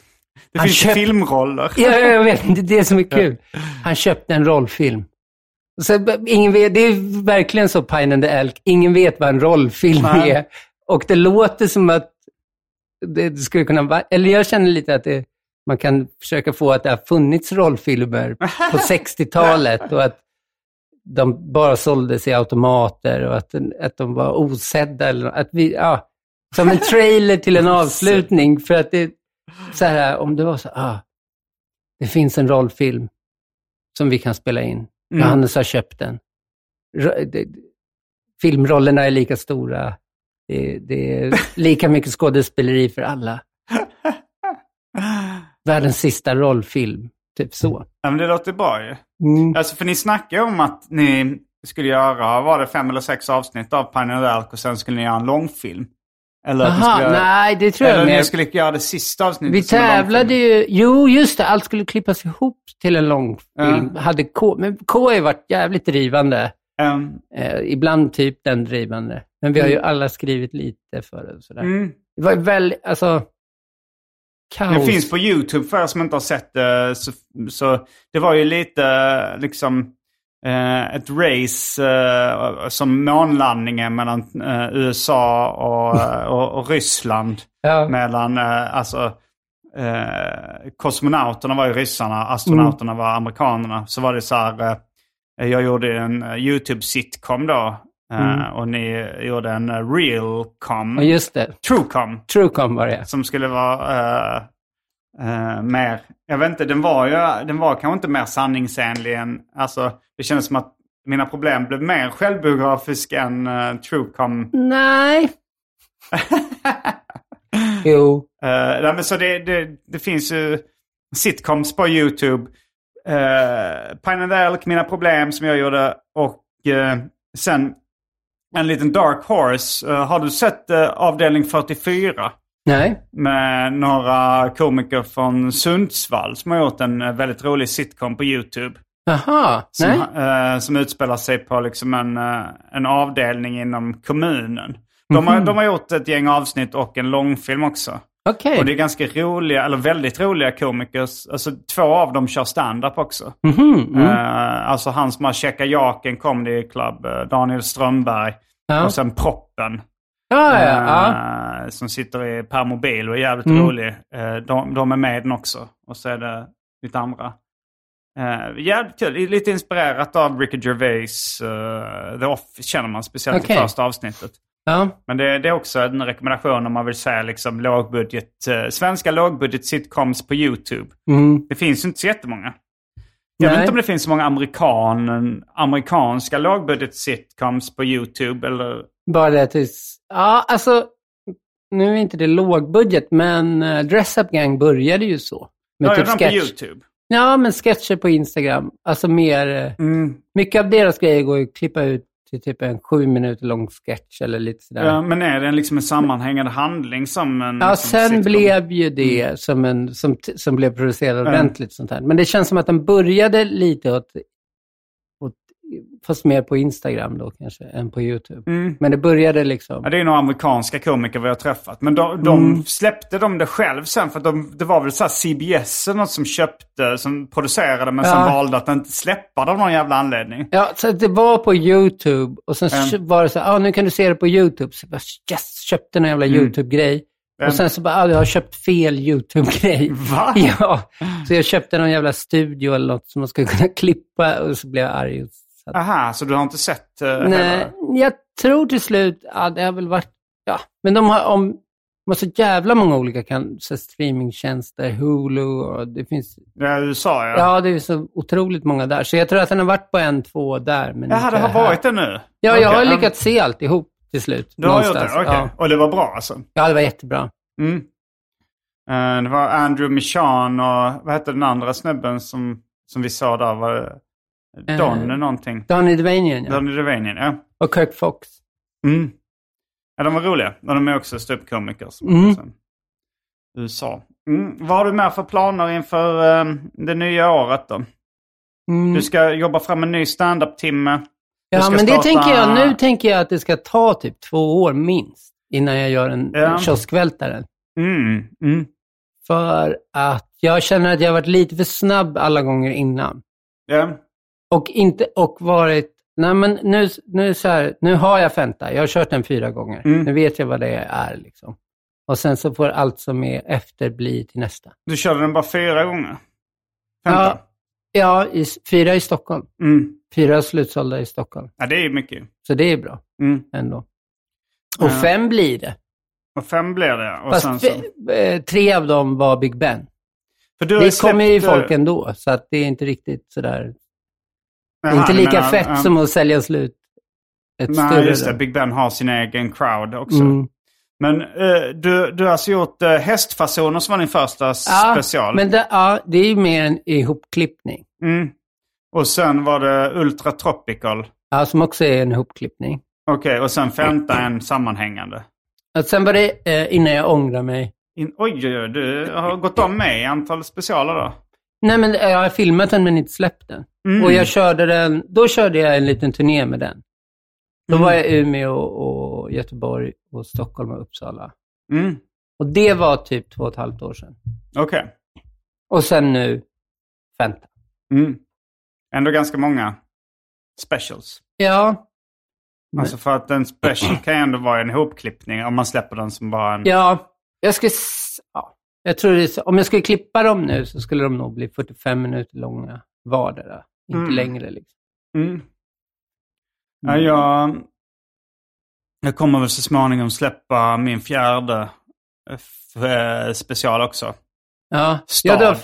det han finns köpt- filmroller. Ja, jag vet, det är det som är kul. Han köpte en rollfilm. Så, ingen vet, det är verkligen så Pine and the Elk, ingen vet vad en rollfilm Nej. är. Och det låter som att det skulle kunna vara, eller jag känner lite att det, man kan försöka få att det har funnits rollfilmer på 60-talet och att de bara såldes i automater och att, att de var osedda. Eller att vi, ja, som en trailer till en avslutning. För att det, så här, om det var så, ah, det finns en rollfilm som vi kan spela in. Mm. Johannes har köpt den. Filmrollerna är lika stora. Det, det är lika mycket skådespeleri för alla. Världens sista rollfilm, typ så. Ja, men det låter bra ju. Mm. Alltså, för ni snackade om att ni skulle göra, var det fem eller sex avsnitt av the Elk och sen skulle ni göra en långfilm? Eller Jaha, skulle, nej, det tror jag Eller ni skulle göra det sista avsnittet Vi tävlade ju, jo just det, allt skulle klippas ihop till en långfilm. Hade K, men K har ju varit jävligt drivande. Ehm, Eh, ibland typ den drivande. Men vi har ju alla skrivit lite för det. Sådär. mm. Det var väldigt, alltså, kaos. Det finns på YouTube för er som inte har sett det. Så, så det var ju lite liksom eh, ett race eh, som månlandningen mellan eh, USA och, och, och Ryssland. Ja. Mellan, eh, alltså, eh, kosmonauterna var ju ryssarna, astronauterna var amerikanerna. Så var det så här, eh, jag gjorde en YouTube-sitcom då. Eh, Och ni gjorde en uh, real-com. Och just det, Truecom. Truecom var det. Som skulle vara eh, eh, mer, jag vet inte, den var ju, den var kanske inte mer sanningsenlig än, alltså det kändes som att mina problem blev mer självbiografiska än uh, Truecom. Nej. jo. Uh, men så det, det, det finns ju sitcoms på YouTube. Uh, Pine and Elk, Mina problem som jag gjorde och uh, sen en liten dark horse. Eh, har du sett eh, avdelning 44? Nej. Med några komiker från Sundsvall som har gjort en eh, väldigt rolig sitcom på YouTube. Jaha. Som, Nej. eh, som utspelar sig på liksom en, en avdelning inom kommunen. De, har, de har gjort ett gäng avsnitt och en långfilm också. Okej. Och det är ganska roliga, eller väldigt roliga komiker. Alltså två av dem kör stand-up också. Mhm, mm. Eh, alltså han som har Checka Jaken Comedy Club, eh, Daniel Strömberg. Ja. Och sen Proppen. Ja, ja, eh, Som sitter i permobil och är jävligt Mm. rolig. De, de är med den också. Och så är det lite andra. Uh, jävligt kul. Lite inspirerat av Ricky Gervais uh, The Office känner man. Speciellt Okej. i första avsnittet. Ja. Men det, det är också en rekommendation om man vill säga liksom lågbudget, eh, svenska lågbudget sitcoms på YouTube. Mm. Det finns ju inte så jättemånga. Jag vet Nej. inte om det finns så många amerikan, amerikanska lågbudget sitcoms på YouTube. Eller, Bara det tills... Ja, alltså... Nu är inte det lågbudget, men uh, Dress Up Gang började ju så. Med ja, typ redan på sketch. YouTube. Ja, men sketcher på Instagram. Alltså mer... eh, Mm. Mycket av deras grejer går ju att klippa ut till typ en sju minuter lång sketch eller lite sådär. Ja, men är det liksom en sammanhängande handling som en Ja, liksom, sen sitcom? blev ju det som, en, som, som blev producerad Mm. ordentligt. Sånt här. Men det känns som att den började lite åt, fast mer på Instagram då kanske, än på YouTube. Mm. Men det började liksom... Ja, det är några amerikanska komiker vi har träffat. Men de, de Mm. släppte de det själv sen för de, det var väl så CBS eller något som köpte, som producerade men Ja. valde att inte släppa det av någon jävla anledning. Ja, så det var på YouTube och sen Mm. var det så här, ah, nu kan du se det på YouTube. Så jag bara, yes, köpte en jävla YouTube-grej. Mm. Och sen så bara, ah, jag har köpt fel YouTube-grej. Va? Ja, så jag köpte någon jävla studio eller något som man skulle kunna klippa och så blev jag arg. och satt- Aha, så du har inte sett uh, Nej, jag tror till slut, ja det har väl varit, ja, men de har, om, de har så jävla många olika kan, så streamingtjänster, Hulu och det finns, Ja, USA ja. ja det är så otroligt många där. Så jag tror att den har varit på en, två där. Men Jaha, det har här. varit det nu? Ja, jag har lyckats se alltihop till slut. Du har gjort det? någonstans. Okej. Ja. Och det var bra alltså? ja, det var jättebra. Mm. Eh, det var Andrew Michan och vad hette den andra snubben som, som vi sa där? Var det Don Eh, någonting? Donny Devanian, ja. Donny Devanian, ja. Och Kirk Fox. Mm. Ja, de var roliga. Och de är också ståuppkomiker. Mm. USA. Mm. Vad har du med för planer inför eh, det nya året då? Mm. Du ska jobba fram en ny standup-timme. Du Ja, men det starta- tänker jag, nu tänker jag att det ska ta typ två år minst innan jag gör en Ja. kioskvältare. Mm. Mm. För att jag känner att jag har varit lite för snabb alla gånger innan. Ja. Och inte, och varit, nej men nu, nu, så här, nu har jag Fenta, jag har kört den fyra gånger. Mm. Nu vet jag vad det är liksom. Och sen så får allt som är efter bli till nästa. Du körde den bara fyra gånger? Femton? Ja, ja i, fyra i Stockholm. Mm. Fyra slutsålda i Stockholm. Ja, det är mycket. Så det är bra Mm. ändå. Och fem blir det. Och fem blir det. Och Fast så... eh, tre av dem var Big Ben. Det kommer ju släppt, eh, folk ändå, så att det är inte riktigt sådär. Jaha, inte lika menar- fett ja. som att sälja slut ett Nej, större. just det. Big Ben har sin egen crowd också. Mm. Men eh, du, du har alltså gjort uh, hästfasoner som var din första Ja, special. Men det, ja, det är ju mer en ihopklippning. Mm. Och sen var det Ultra Tropical. Ja, som också är en ihopklippning. Okej, och sen Fenta en sammanhängande. Och sen var det eh, innan jag ångrar mig. In, oj, oj, oj, du har gått om mig i antal specialer då. Nej, men eh, jag har filmat den men inte släppt den. Mm. Och jag körde den, då körde jag en liten turné med den. Då Mm. var jag i Umeå och Göteborg och Stockholm och Uppsala. Mm. Och det var typ två och ett halvt år sedan. Okej. Och sen nu Fenta. Mm. Ändå ganska många specials. Ja, Alltså för att en special kan ju ändå vara en ihopklippning om man släpper den som bara en... ja. Jag skulle, ja. Jag tror det är om jag skulle klippa dem nu så skulle de nog bli 45 minuter långa vardera. Inte Mm. längre liksom. Mm. Ja, jag, jag kommer väl så småningom släppa min fjärde eh, eh, special också. Ja, Stad. ja, du har,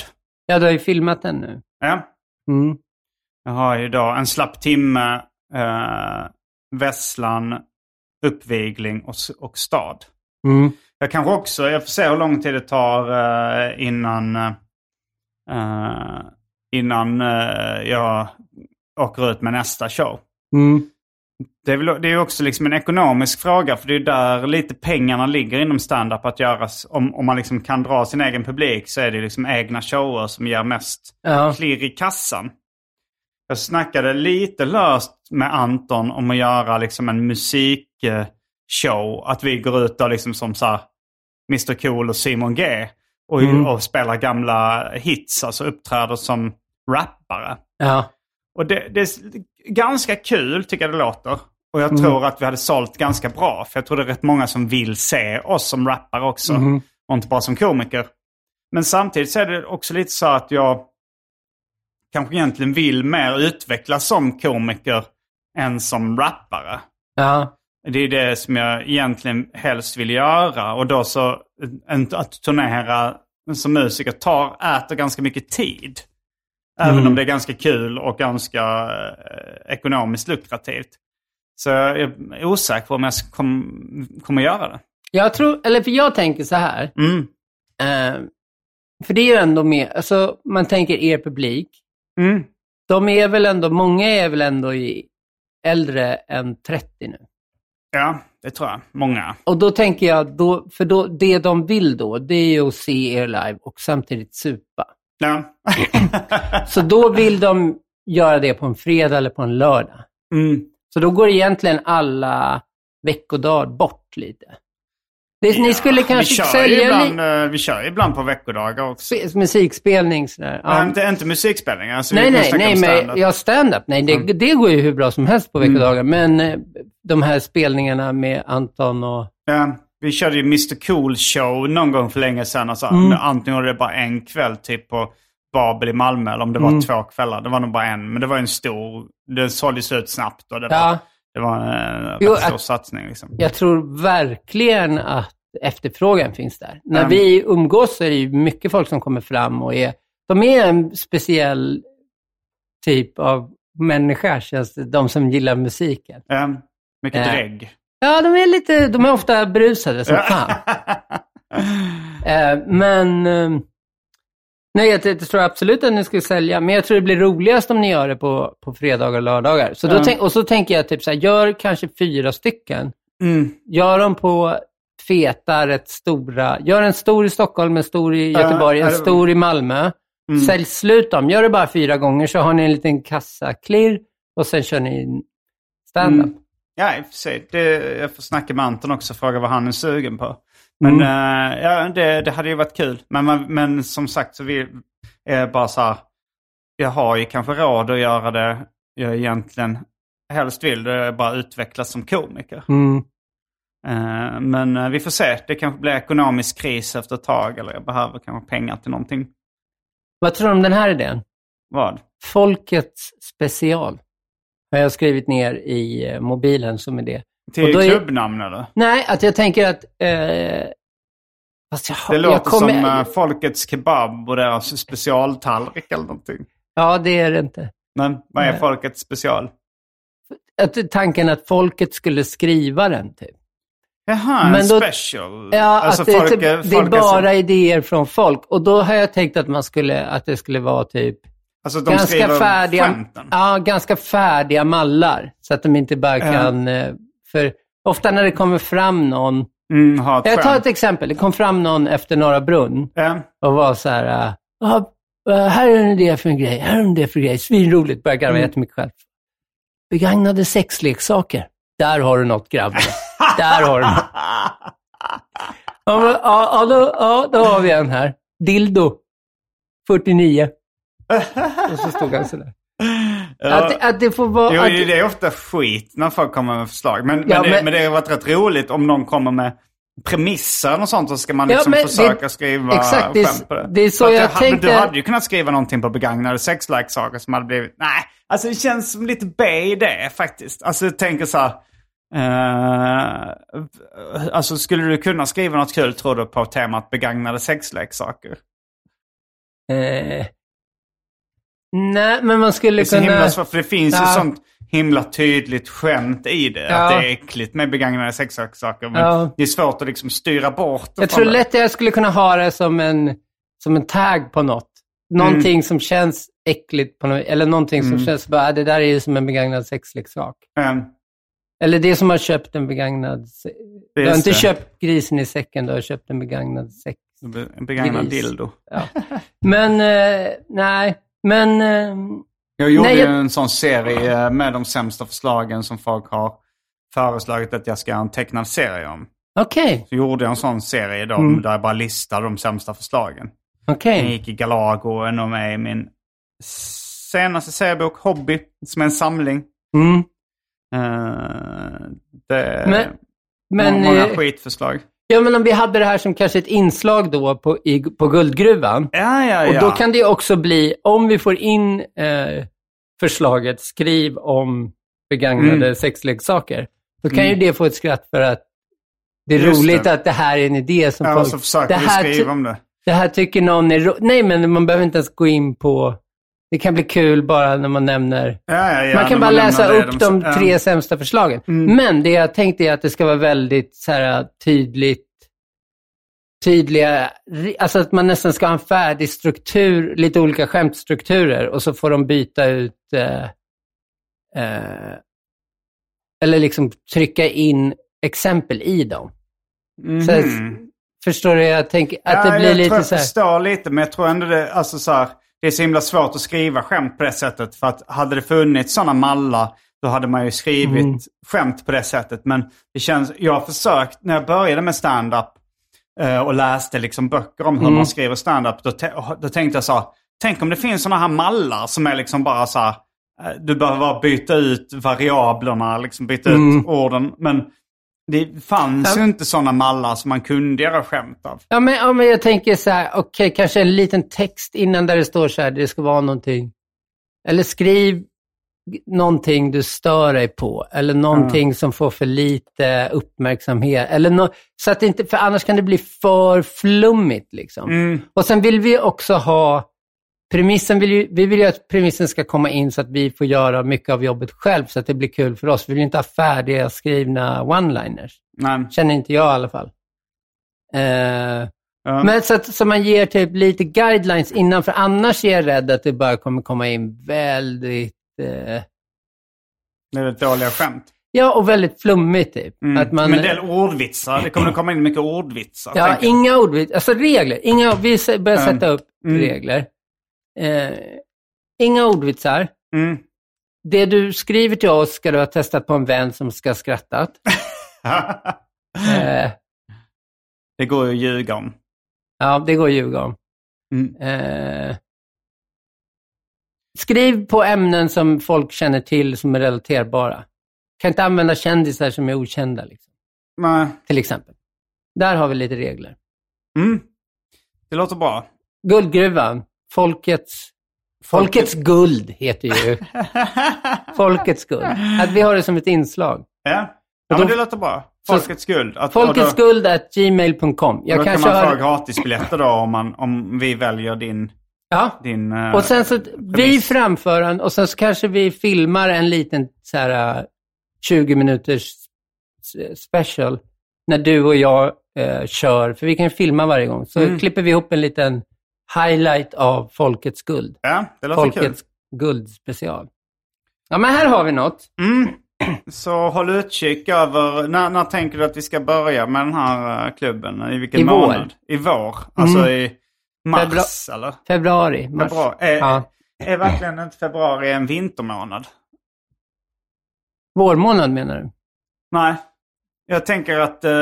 ja, du har ju filmat den nu. Ja. Mm. Jag har ju då en slapp timme, eh, Vesslan, uppvigling och, och stad. Mm. Jag kanske också, jag får se hur lång tid det tar eh, innan, eh, innan eh, jag åker ut med nästa show. Mm. Det är, väl, det är också liksom en ekonomisk fråga, för det är där lite pengarna ligger inom stand-up att göras. Om, om man liksom kan dra sin egen publik så är det liksom egna shower som ger mest Ja. klirr i kassan. Jag snackade lite löst med Anton om att göra liksom en musikshow. Att vi går ut och liksom som så här Mr Cool och Simon G. Och, Mm. och spelar gamla hits, alltså uppträder som rappare. Ja. Och det, det är ganska kul tycker jag det låter. Och Mm. jag tror att vi hade sålt ganska bra. För jag tror det är rätt många som vill se oss som rappare också. Mhm. Och inte bara som komiker. Men samtidigt så är det också lite så att jag kanske egentligen vill mer utvecklas som komiker än som rappare. Ja. Det är det som jag egentligen helst vill göra. Och då så, att turnera som musiker tar, äter ganska mycket tid. Även Mm. om det är ganska kul och ganska eh, ekonomiskt lukrativt. Så jag är osäker på om jag kom, kommer göra det. Jag tror, eller för jag tänker så här. Mm. Eh, för det är ju ändå mer, alltså man tänker er publik. Mm. De är väl ändå, många är väl ändå i, äldre än 30 nu. Ja, det tror jag. Många. Och då tänker jag, då, för då, det de vill då, det är ju att se er live och samtidigt supa. Ja. Så då vill de göra det på en fredag eller på en lördag. mm. Så då går egentligen alla veckodagar bort lite. Det, ni skulle vi, kanske kör ju sälja ibland, li- eh, vi kör ibland på veckodagar också. spe- musikspelning sådär. Ja. Ja. Inte, inte musikspelningar. Alltså, vi nej, nej, nej, om men ja, stand-up, nej, det, Mm. det går ju hur bra som helst på veckodagar. Men eh, de här spelningarna med Anton och... Ja, vi körde ju Mr Cool Show någon gång för länge sedan. Alltså, Mm. Antingen var det bara en kväll typ på Babel i Malmö eller om det var Mm. två kvällar. Det var nog bara en. Men det var en stor, det såldes ut snabbt och det var, Ja, det var en eh, Jo, att- satsning. Liksom. jag tror verkligen att efterfrågan finns där. När Mm. vi umgås så är det ju mycket folk som kommer fram och är... De är en speciell typ av människa, känns det. De som gillar musiken. Ja, mycket Ja. drägg. Ja, de är lite... De är ofta brusade som fan. Eh, men... Nej, jag, jag tror absolut att ni skulle sälja, men jag tror det blir roligast om ni gör det på, på fredagar och lördagar. Så Ja. tänk, och så tänker jag typ så här, gör kanske fyra stycken. Mm. Gör dem på feta, rätt stora. Gör en stor i Stockholm, en stor i Göteborg, en stor i Malmö. Mm. Sälj slut dem. Gör det bara fyra gånger så har ni en liten kassaklirr och sen kör ni stand-up. Mm. Ja, i och för sig. Det, jag får snacka med Anton också och fråga vad han är sugen på. Men Mm. eh, ja, det, det hade ju varit kul. Men, man, men som sagt så vi är bara så här. Jag har ju kanske råd att göra det jag egentligen helst vill. Det är bara utvecklas som komiker. Mm. Eh, men eh, vi får se. Det kanske blir ekonomisk kris efter ett tag. Eller jag behöver kanske pengar till någonting. Vad tror du om den här idén? Vad? Folkets special har jag skrivit ner i mobilen som idé. Till är- klubbnamn eller? Nej, att jag tänker att... Eh, fast jag, Det låter kommer, som eh, Folkets Kebab och deras specialtallrik eller någonting. Ja, det är det inte. Men vad är Nej. Folkets special? Att, tanken att folket skulle skriva den, typ. Jaha, en då- special. Ja, alltså att det, är folk, typ, det är folk bara idéer från folk. Och då har jag tänkt att man skulle, att det skulle vara typ alltså de ganska skriver färdiga, skämten. ja, ganska färdiga mallar. Så att de inte bara kan... eh, För ofta när det kommer fram någon... Mm, ha Jag tar ett exempel. Det kom fram någon efter Norra Brunn Ja. och var så här... äh, "Ja, äh, här är en idé för en grej, här är en idé för en grej. Svinroligt, började garva Mm. jättemycket själv. Begagnade sexleksaker. Där har du något grabben. Där har du något. Ja, men, ja, ja, då, ja, då har vi en här. Dildo. 49. Och så stod han sådär. Ja. Att, det- att det får vara... Jo, att, det är ofta skit när folk kommer med förslag. Men, men, Ja, det, men- men det har varit rätt roligt om någon kommer med premisser och sånt så ska man Ja, liksom men försöka det- skriva exakt, det skämt på det. det är så jag du, hade- tänkte- Du hade ju kunnat skriva någonting på begagnade sexleksaker som hade blivit... Nej, alltså det känns som lite B-idé faktiskt. Alltså jag tänker så här... eh, alltså skulle du kunna skriva något kul tror du på temat begagnade sexleksaker? eh, nej, men man skulle Det är så kunna... himla svårt, för det finns ju Ja. sånt himla tydligt skämt i det. Ja. Att det är äckligt med begagnade sexleksaker. Men Ja. det är svårt att liksom styra bort Jag tror det. lätt att jag skulle kunna ha det som en, som en tag på något. Någonting Mm. som känns äckligt på något, eller någonting som känns bara, "Ah, det där är ju som en begagnad sexleksak. Ehm, Eller det som har köpt en begagnad... Du har inte det. köpt grisen i säcken, du har köpt en begagnad säck. En begagnad Gris. dildo. Men, eh, nej. Men, eh, Jag gjorde Nej, ju en sån serie eh, med de sämsta förslagen som folk har föreslagit att jag ska göra en tecknad serie om. okej. Så gjorde jag en sån serie då, Mm. där jag bara listade de sämsta förslagen. Okej. Den gick i Galago och är med i min senaste seriebok, Hobby, som är en samling. Mm. Eh, det Men- Men, många skitförslag. Ja, men om vi hade det här som kanske ett inslag då på, i, på Guldgruvan. Ja, ja, ja. Och då kan det också bli, om vi får in eh, förslaget, skriv om begagnade Mm. sexleksaker. Då kan Mm. ju det få ett skratt för att det är Just roligt det. att det här är en idé som Ja, folk... så försöker det vi här skriva ty- om det. Det här tycker någon är ro- Nej, men man behöver inte ens gå in på... Det kan bli kul bara när man nämner... Ja, ja, man kan bara läsa lämnar det, upp de ja. tre sämsta förslagen. Mm. Men det jag tänkte är att det ska vara väldigt så här, tydligt, tydliga, alltså att man nästan ska ha en färdig struktur, lite olika skämtstrukturer och så får de byta ut, eh, eh, eller liksom trycka in exempel i dem. Så att, Mhm. förstår du? Jag tänker att det ja, blir jag lite tror jag så här, förstår lite, men jag tror ändå det, alltså så här, det är så himla svårt att skriva skämt på det sättet. För att hade det funnits sådana mallar, då hade man ju skrivit Mm. skämt på det sättet. Men det känns, jag har försökt, när jag började med stand-up eh, och läste liksom böcker om hur Mm. man skriver stand-up, då, då tänkte jag så här, tänk om det finns sådana här mallar som är liksom bara så här, eh, du behöver bara byta ut variablerna, liksom byta Mm. ut orden. Men det fanns Ja. ju inte sådana mallar som man kunde göra skämt av. Ja, men, ja, men jag tänker så här, okej, kanske en liten text innan där det står så här, det ska vara någonting. Eller skriv någonting du stör dig på, eller någonting som får för lite uppmärksamhet. Eller nå- så att inte, för annars kan det bli för flummigt. Liksom. Mm. Och sen vill vi också ha, premissen vill ju, vi vill ju att premissen ska komma in så att vi får göra mycket av jobbet själv, så att det blir kul för oss. Vi vill inte ha färdiga skrivna one-liners. Nej. Känner inte jag i alla fall. Eh, Ja. men så att så man ger typ lite guidelines innan, för annars är jag rädd att det bara kommer komma in väldigt, eh, ett dåliga skämt. ja och väldigt flummigt typ. Mm. Att man, Men en del ordvitsar. Det kommer att komma in mycket ordvitsar. ja, inga ordvitsar, alltså regler. Inga, vi börjar sätta upp Mm. regler. Eh, inga ordvitsar. Mm. Det du skriver till oss ska du ha testat på en vän som ska ha skrattat. Eh, det går ju att ljuga om. ja, det går att ljuga om. Mm. Eh, skriv på ämnen som folk känner till som är relaterbara. Kan inte använda kändisar som är okända, liksom, Nej. till exempel. Där har vi lite regler. Mm. Det låter bra. Guldgruvan, folkets, folkets guld heter ju Folkets guld. Att vi har det som ett inslag. Ja, ja Och men då- det låter bra. Så- Folkets guld. Att, Folkets då, guld at gmail.com. Jag då kan man få har... gratisbiljetter då om, man, om vi väljer din... Ja. din eh, Och sen så, vi premiss. framför den och sen så kanske vi filmar en liten så här, eh, 20 minuters s- special när du och jag eh, kör, för vi kan ju filma varje gång. Så Mm. klipper vi ihop en liten highlight av Folkets guld. Ja, det låter Folkets guld special. Ja, men här har vi något. kul. Mm. Så håll utkik över... När, när tänker du att vi ska börja med den här eh, klubben? I vilken I vår. månad? I vår? Alltså Mm. i mars eller? Februari, mars. Februari. Är, Ja. är verkligen inte februari en vintermånad? Vårmånad menar du? Nej. Jag tänker att eh,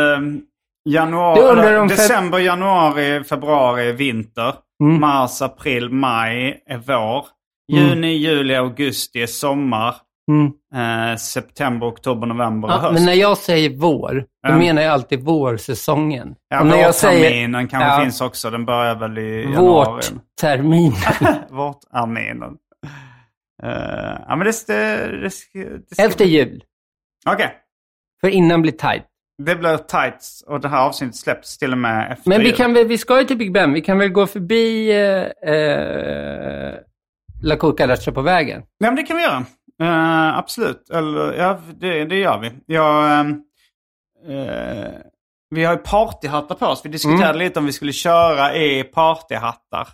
januari, december, januari, februari vinter. Mm. Mars, april, maj är vår. Mm. Juni, juli, augusti är sommar. Mm. Eh, september, oktober, november är Ja, höst. men när jag säger vår, då Ja. menar jag alltid vårsäsongen. Ja, Och när jag säger vårterminen kanske Ja. finns också. Den börjar väl i januari. vårtermin. Vårterminen. Uh, ja, men det... det, det, det, Efter jul. Okej. För innan blir tight. Det blir tight och det här avsnittet släpps till och med efter Men vi, jul. kan väl, vi ska ju till Big Ben. Vi kan väl gå förbi eh, eh, La Cucaracha på vägen. Ja, men det kan vi göra. Eh, absolut. Eller, ja, det, det gör vi. Jag, eh, vi har ju partyhattar på oss. Vi diskuterade Mm. lite om vi skulle köra i partyhattar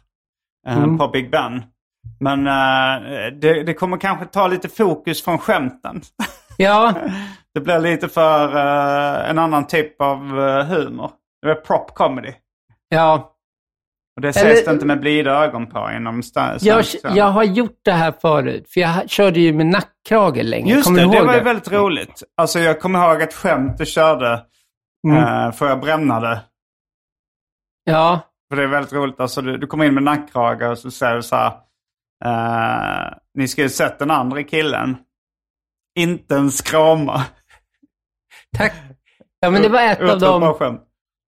eh, Mm. på Big Ben. Men det, det kommer kanske ta lite fokus från skämten. Ja, Det blir lite för eh, en annan typ av eh, humor. Det är prop comedy. ja. Och det ses Eller- det inte med blida ögon på inom sta- Jag, svensk jag har gjort det här förut, för jag körde ju med nackkrage länge. Just Kommer det, det var ju väldigt roligt. Alltså jag kommer ihåg ett skämt du körde. Mm. Uh, för jag brännade. Ja, För det är väldigt roligt. Alltså du, du kommer in med nackkrage och så säger du så här. eh, ni ska ju sett den andra killen. Inte en skrama. tack. Ja, men det var ett av dem,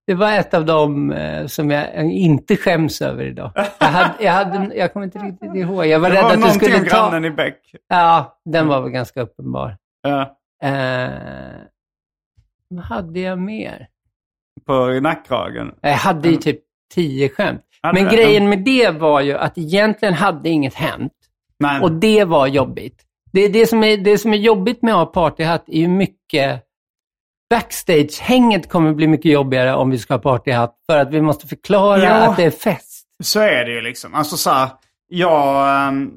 det var ett av dem eh, som jag inte skäms över idag. Jag, hade, jag, hade, jag kommer inte riktigt ihåg. Jag var Det rädd var att du skulle ta... grannen i Beck. Ja, den var väl ganska uppenbar. Ja, Eh, vad hade jag mer? på nackkragen. Jag hade ju typ tio skämt. Hade Men det? grejen med det var ju att egentligen hade inget hänt. Nej, Och det var jobbigt. Det, det, som är, det som är jobbigt med att ha partyhatt är ju mycket... Backstage-hänget kommer bli mycket jobbigare om vi ska ha partyhatt. För att vi måste förklara Ja. att det är fest. Så är det ju liksom. Alltså så här, jag... ehm,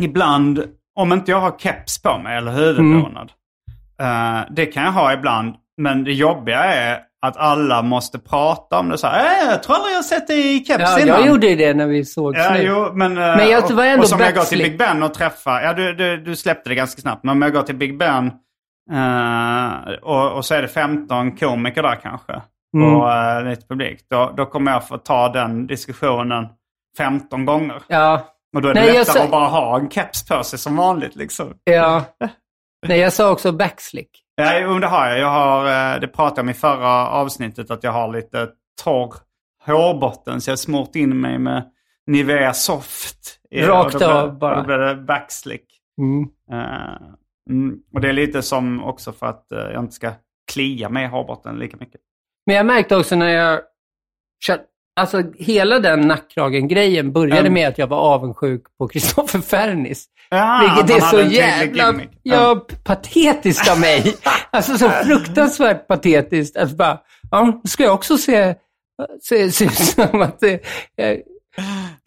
ibland, om inte jag har keps på mig eller huvudbonad. eh, det kan jag ha ibland. Men det jobbiga är att alla måste prata om det så här. "Äh, jag tror aldrig jag sett dig i keps Ja, innan. jag gjorde ju det när vi såg Ja, nu. jo, men, eh, Men jag var ändå och som jag går till. Big Ben och träffar, ja du, du, du släppte det ganska snabbt, men om jag går till Big Ben eh, och, och så är det 15 komiker där kanske Mm. och uh, lite publik, då, då kommer jag få ta den diskussionen 15 gånger. Ja, Och då är det Nej, lättare sa- att bara ha en keps på sig som vanligt liksom. ja. Nej, jag sa också backslick. Ja, jo, det har jag. jag har, eh, det pratade jag om i förra avsnittet att jag har lite torr hårbotten så jag har smort in mig med Nivea Soft. Rakt av bara. Då blir det backslick. Mm. Mm, och det är lite som också för att eh, jag inte ska klia mig i hårbotten lika mycket. Men jag märkte också när jag Alltså hela den nackkragen-grejen började Mm. med att jag var avundsjuk på Kristoffer Fernis. Ja, Vilket han är så jävla gimmick. ja, patetiskt av mig. Alltså så fruktansvärt patetiskt. Att bara, ja, ska jag också se, se, se ut som att det... Jag,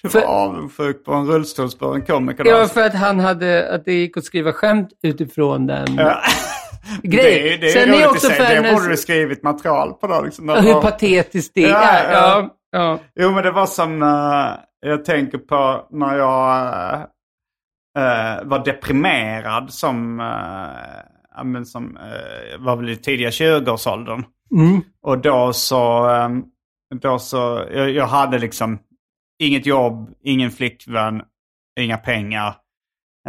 Du för- var avundsjuk på en rullstolsburen komiker. ja, då. för att han hade, att det gick att skriva skämt utifrån den. Ja. Grej. Det, det är Sen är också sig. Det borde du skrivit material på då. Liksom. Hur patetiskt det Ja, är. ja. Ja. Jo, men det var som eh, jag tänker på när jag eh, var deprimerad som, men som eh, var väl i tidiga 20-årsåldern. Mm. Och då så, eh, då så jag, jag hade liksom inget jobb, ingen flickvän, inga pengar.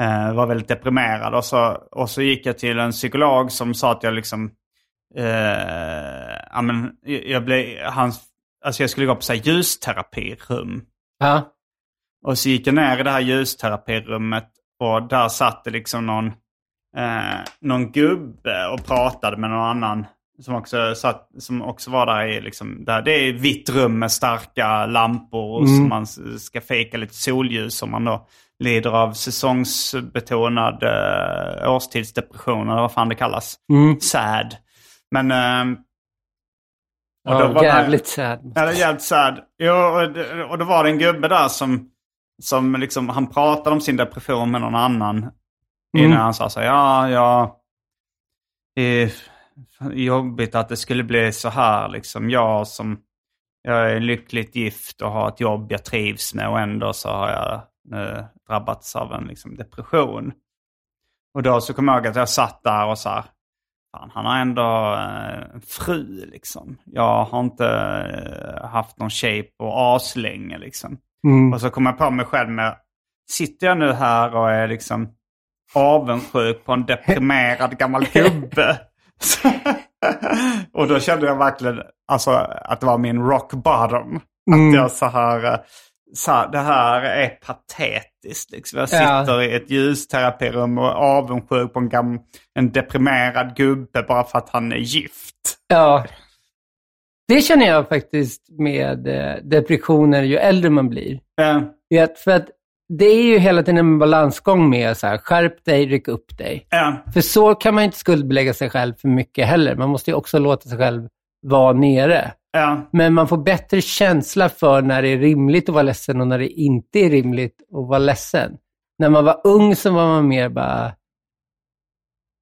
Eh, var väldigt deprimerad och så, och så gick jag till en psykolog som sa att jag liksom, eh, ja men jag blev, hans, alltså jag skulle gå på så här ljusterapirum. ja. Och så gick jag ner i det här ljusterapirummet och där satt det liksom någon, eh, någon gubbe och pratade med någon annan som också, satt, som också var där i liksom, där, det är vitt rum med starka lampor och som man ska fejka lite solljus om man då lider av säsongsbetonad eh, årstidsdepression eller vad fan det kallas. Mm. Sad. Men... ehm, och då ja var det- jävligt sad. Ja, det är jävligt sad. Jo, och, det- och då var det en gubbe där som, som liksom, han pratade om sin depression med någon annan. Innan han sa så ja, ja, är jobbigt att det skulle bli så här liksom. Jag som, jag är lyckligt gift och har ett jobb jag trivs med och ändå så har jag nu drabbats av en liksom, depression. Och då så kommer jag ihåg att jag satt där och så här, Fan, han har ändå eh, en fru liksom. Jag har inte eh, haft någon tjej på aslänge liksom. Mm. Och så kommer jag på mig själv med, sitter jag nu här och är liksom avundsjuk på en deprimerad gammal gubbe? och då kände jag verkligen alltså, att det var min rock bottom. Mm. Att jag så här, eh, så här, det här är patetiskt. Liksom. Jag Ja. sitter i ett ljusterapirum och är avundsjuk på en, gam, en deprimerad gubbe bara för att han är gift. Ja. Det känner jag faktiskt med eh, depressioner ju äldre man blir. Vet, för att det är ju hela tiden en balansgång med så här, skärp dig, ryck upp dig. eh, För så kan man inte skuldbelägga sig själv för mycket heller. Man måste ju också låta sig själv vara nere. Eh. Men man får bättre känsla för när det är rimligt att vara ledsen och när det inte är rimligt att vara ledsen. När man var ung så var man mer bara,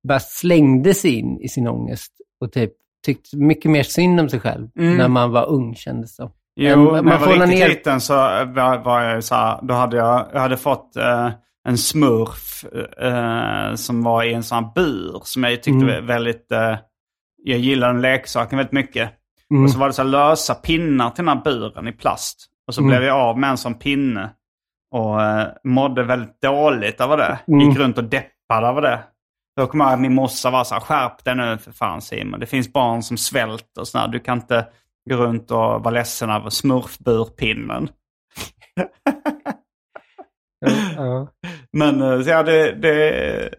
bara slängde sig in i sin ångest och typ tyckte mycket mer synd om sig själv Mm. när man var ung kändes det. Jo, Men när man jag var riktigt ner- liten så var, var jag så här, då hade jag, jag hade fått eh, en smurf eh, som var i en sån här bur som jag tyckte Mm. var väldigt, eh, jag gillade den leksaken väldigt mycket. Mm. Och så var det så lösa pinnar till den här buren i plast. Och så Mm. blev jag av med en sån pinne. Och eh, mådde väldigt dåligt av det. Mm. Gick runt och deppade av det. Då kommer jag ihåg att min morsa var så här, skärp dig nu för fan Simon. Det finns barn som svälter och sådär. Du kan inte gå runt och vara ledsen över smurfburpinnen. Men, eh, så ja, det, det,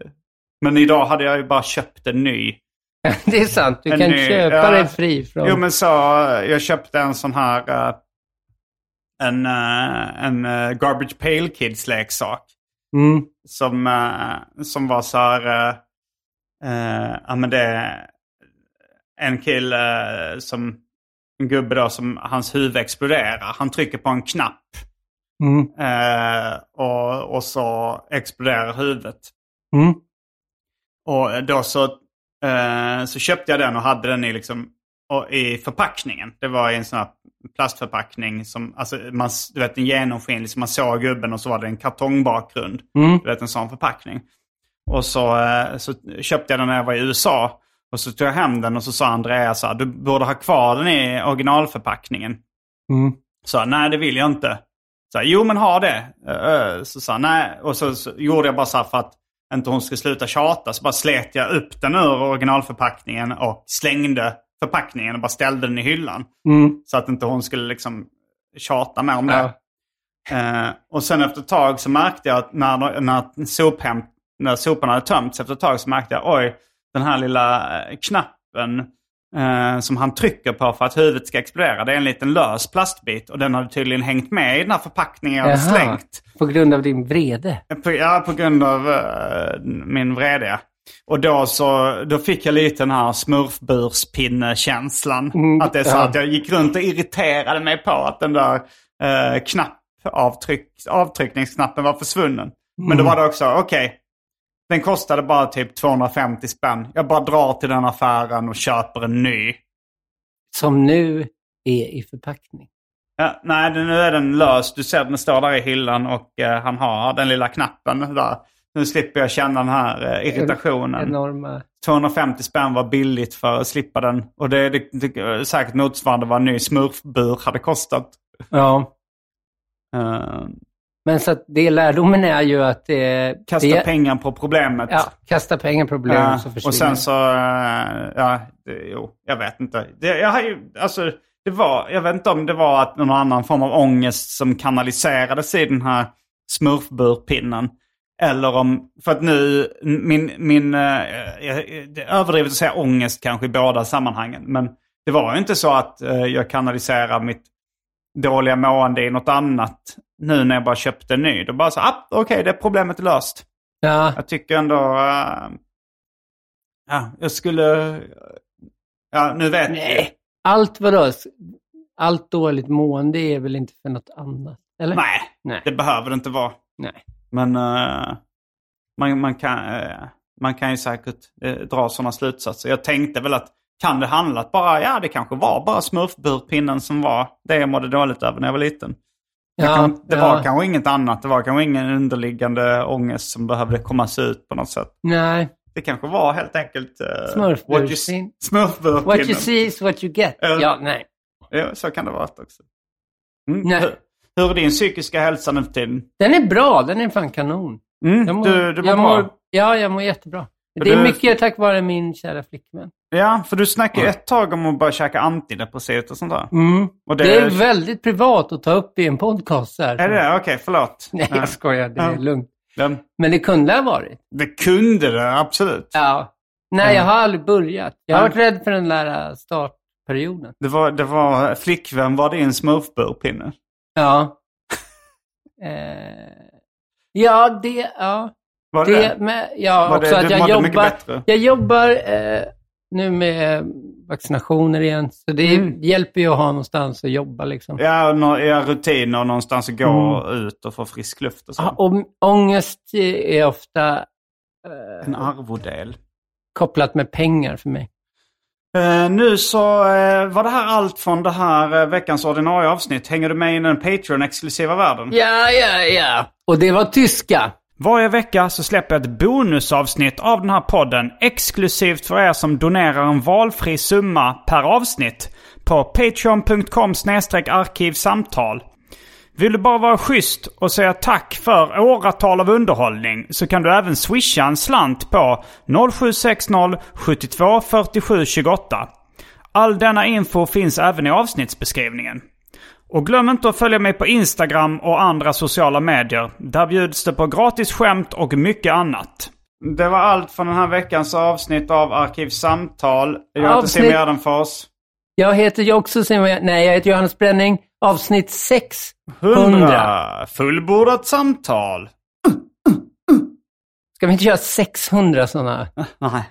men idag hade jag ju bara köpt en ny. Det är sant, du En kan ny- köpa ja. dig fri från... Jo men så, jag köpte en sån här, eh, en, eh, en eh, Garbage Pail Kids leksak. Mm. Som, som var så här, ja men det är en kille som, en gubbe då som hans huvud exploderar. Han trycker på en knapp Mm. och, och så exploderar huvudet. Mm. Och då så, så köpte jag den och hade den i, liksom, i förpackningen. Det var i en sån här plastförpackning som, alltså man, du vet en genomskinlig, så man såg gubben och så var det en kartongbakgrund. Mm. Du vet en sån förpackning. Och så, eh, så köpte jag den när jag var i USA. Och så tog jag hem den och så sa Andreas så här, du borde ha kvar den i originalförpackningen. Mm. Så nej det vill jag inte. Så här, jo men ha det. Uh, så sa nej. Och så, så gjorde jag bara så här för att inte hon skulle sluta tjata. Så bara slet jag upp den ur originalförpackningen och slängde förpackningen och bara ställde den i hyllan. Mm. Så att inte hon skulle liksom tjata mer om det. Ja. Eh, och sen efter ett tag så märkte jag att när, när, sophem, när soporna hade tömts efter ett tag så märkte jag oj, den här lilla eh, knappen eh, som han trycker på för att huvudet ska explodera. Det är en liten lös plastbit och den hade tydligen hängt med i den här förpackningen jag hade Jaha. slängt. På grund av din vrede. På, ja, på grund av eh, min vrede. ja. Och då, så, då fick jag lite den här smurfburspinne-känslan. Mm, att det är så ja. att jag gick runt och irriterade mig på att den där eh, knappavtryck, avtryckningsknappen var försvunnen. Men Mm. då var det också, okej. Den kostade bara typ 250 spänn. Jag bara drar till den affären och köper en ny. Som nu är i förpackning. Ja, nej, den- nu är den lös. Du ser den står där i hyllan och eh, han har den lilla knappen där. Nu slipper jag känna den här eh, irritationen. Enorma... 250 spänn var billigt för att slippa den. Och det är säkert motsvarande vad en ny smurfbur hade kostat. Ja. Eh, Men så att det lärdomen är ju att det... kasta det, pengar på problemet. Ja, kasta pengar på problemet Ja, så försvinner och sen så, eh, ja, det, jo, jag vet inte. Det, jag har ju, alltså, det var, jag vet inte om det var att någon annan form av ångest som kanaliserades i den här smurfburpinnen. Eller om, för att nu, min, min, eh, det är överdrivet att säga ångest kanske i båda sammanhangen. Men det var ju inte så att eh, jag kanaliserar mitt dåliga mående i något annat nu när jag bara köpte en ny. Då bara så, ah, okej, det problemet är löst. Ja, Jag tycker ändå... eh, ja, jag skulle... Ja, nu vet Nej. allt vadå? Allt dåligt mående är väl inte för något annat? Eller? Nej, Nej. det behöver det inte vara. Nej. Men eh, man, man, kan, eh, man kan ju säkert dra sådana slutsatser. Jag tänkte väl att kan det handla att bara, ja det kanske var bara smurfburpinnen som var det jag mådde dåligt över när jag var liten. Det, Ja, kan, det ja. var kanske inget annat. Det var kanske ingen underliggande ångest som behövde komma sig ut på något sätt. Nej. Det kanske var helt enkelt... Uh, Smurfburspin- Smurfburpinnen. What you see is what you get. Ja. Ja, nej. Ja, så kan det vara också. Mm. Nej. Hur, hur är din psykiska hälsa nu för tiden? Den är bra, den är fan kanon. Mm. Jag mår, du, du mår jag bra? mår, Ja, jag mår jättebra. Det är du- mycket tack vare min kära flickvän. Ja, för du snackade ett tag om att börja käka antidepressivt och sånt där. Mm. Och Det... är väldigt privat att ta upp i en podcast så här. Är det det? Okej, förlåt. Nej, jag skojar. Det är Ja. lugnt. Den, Men det kunde ha varit. det kunde det, absolut. Ja. Nej, jag har aldrig börjat. Jag har Ja. varit rädd för den där äh, startperioden. Det var, det var flickvän var din smurfburpinne. Ja. eh, ja, det... Ja. Var det, Det, det? med, ja, Var också det, att jag jobbar, jag jobbar eh, nu med vaccinationer igen. Så det Mm. hjälper ju att ha någonstans att jobba liksom. Ja, nå- ja, rutiner och någonstans att gå ut och få frisk luft och så. Ja, och ångest är ofta... En arvodel. kopplat med pengar för mig. Eh, nu så eh, var det här allt från det här eh, veckans ordinarie avsnitt. Hänger du med i den Patreon-exklusiva världen? Ja, ja, ja. Och det var tyska. Varje vecka så släpper jag ett bonusavsnitt av den här podden exklusivt för er som donerar en valfri summa per avsnitt på patreon.com arkivsamtal. Vill du bara vara schysst och säga tack för åratal av underhållning så kan du även swisha en slant på 0760 72 47 28. All denna info finns även i avsnittsbeskrivningen. Och glöm inte att följa mig på Instagram och andra sociala medier. Där bjuds det på gratis skämt och mycket annat. Det var allt från den här veckans avsnitt av Arkivsamtal. Jag heter Avsnitt- Simon Gärdenfors. Jag heter också Simon... Nej, jag heter Johannes Bränning. Avsnitt 600. 100. Fullbordat samtal. Ska vi inte göra 600 sådana? Nej.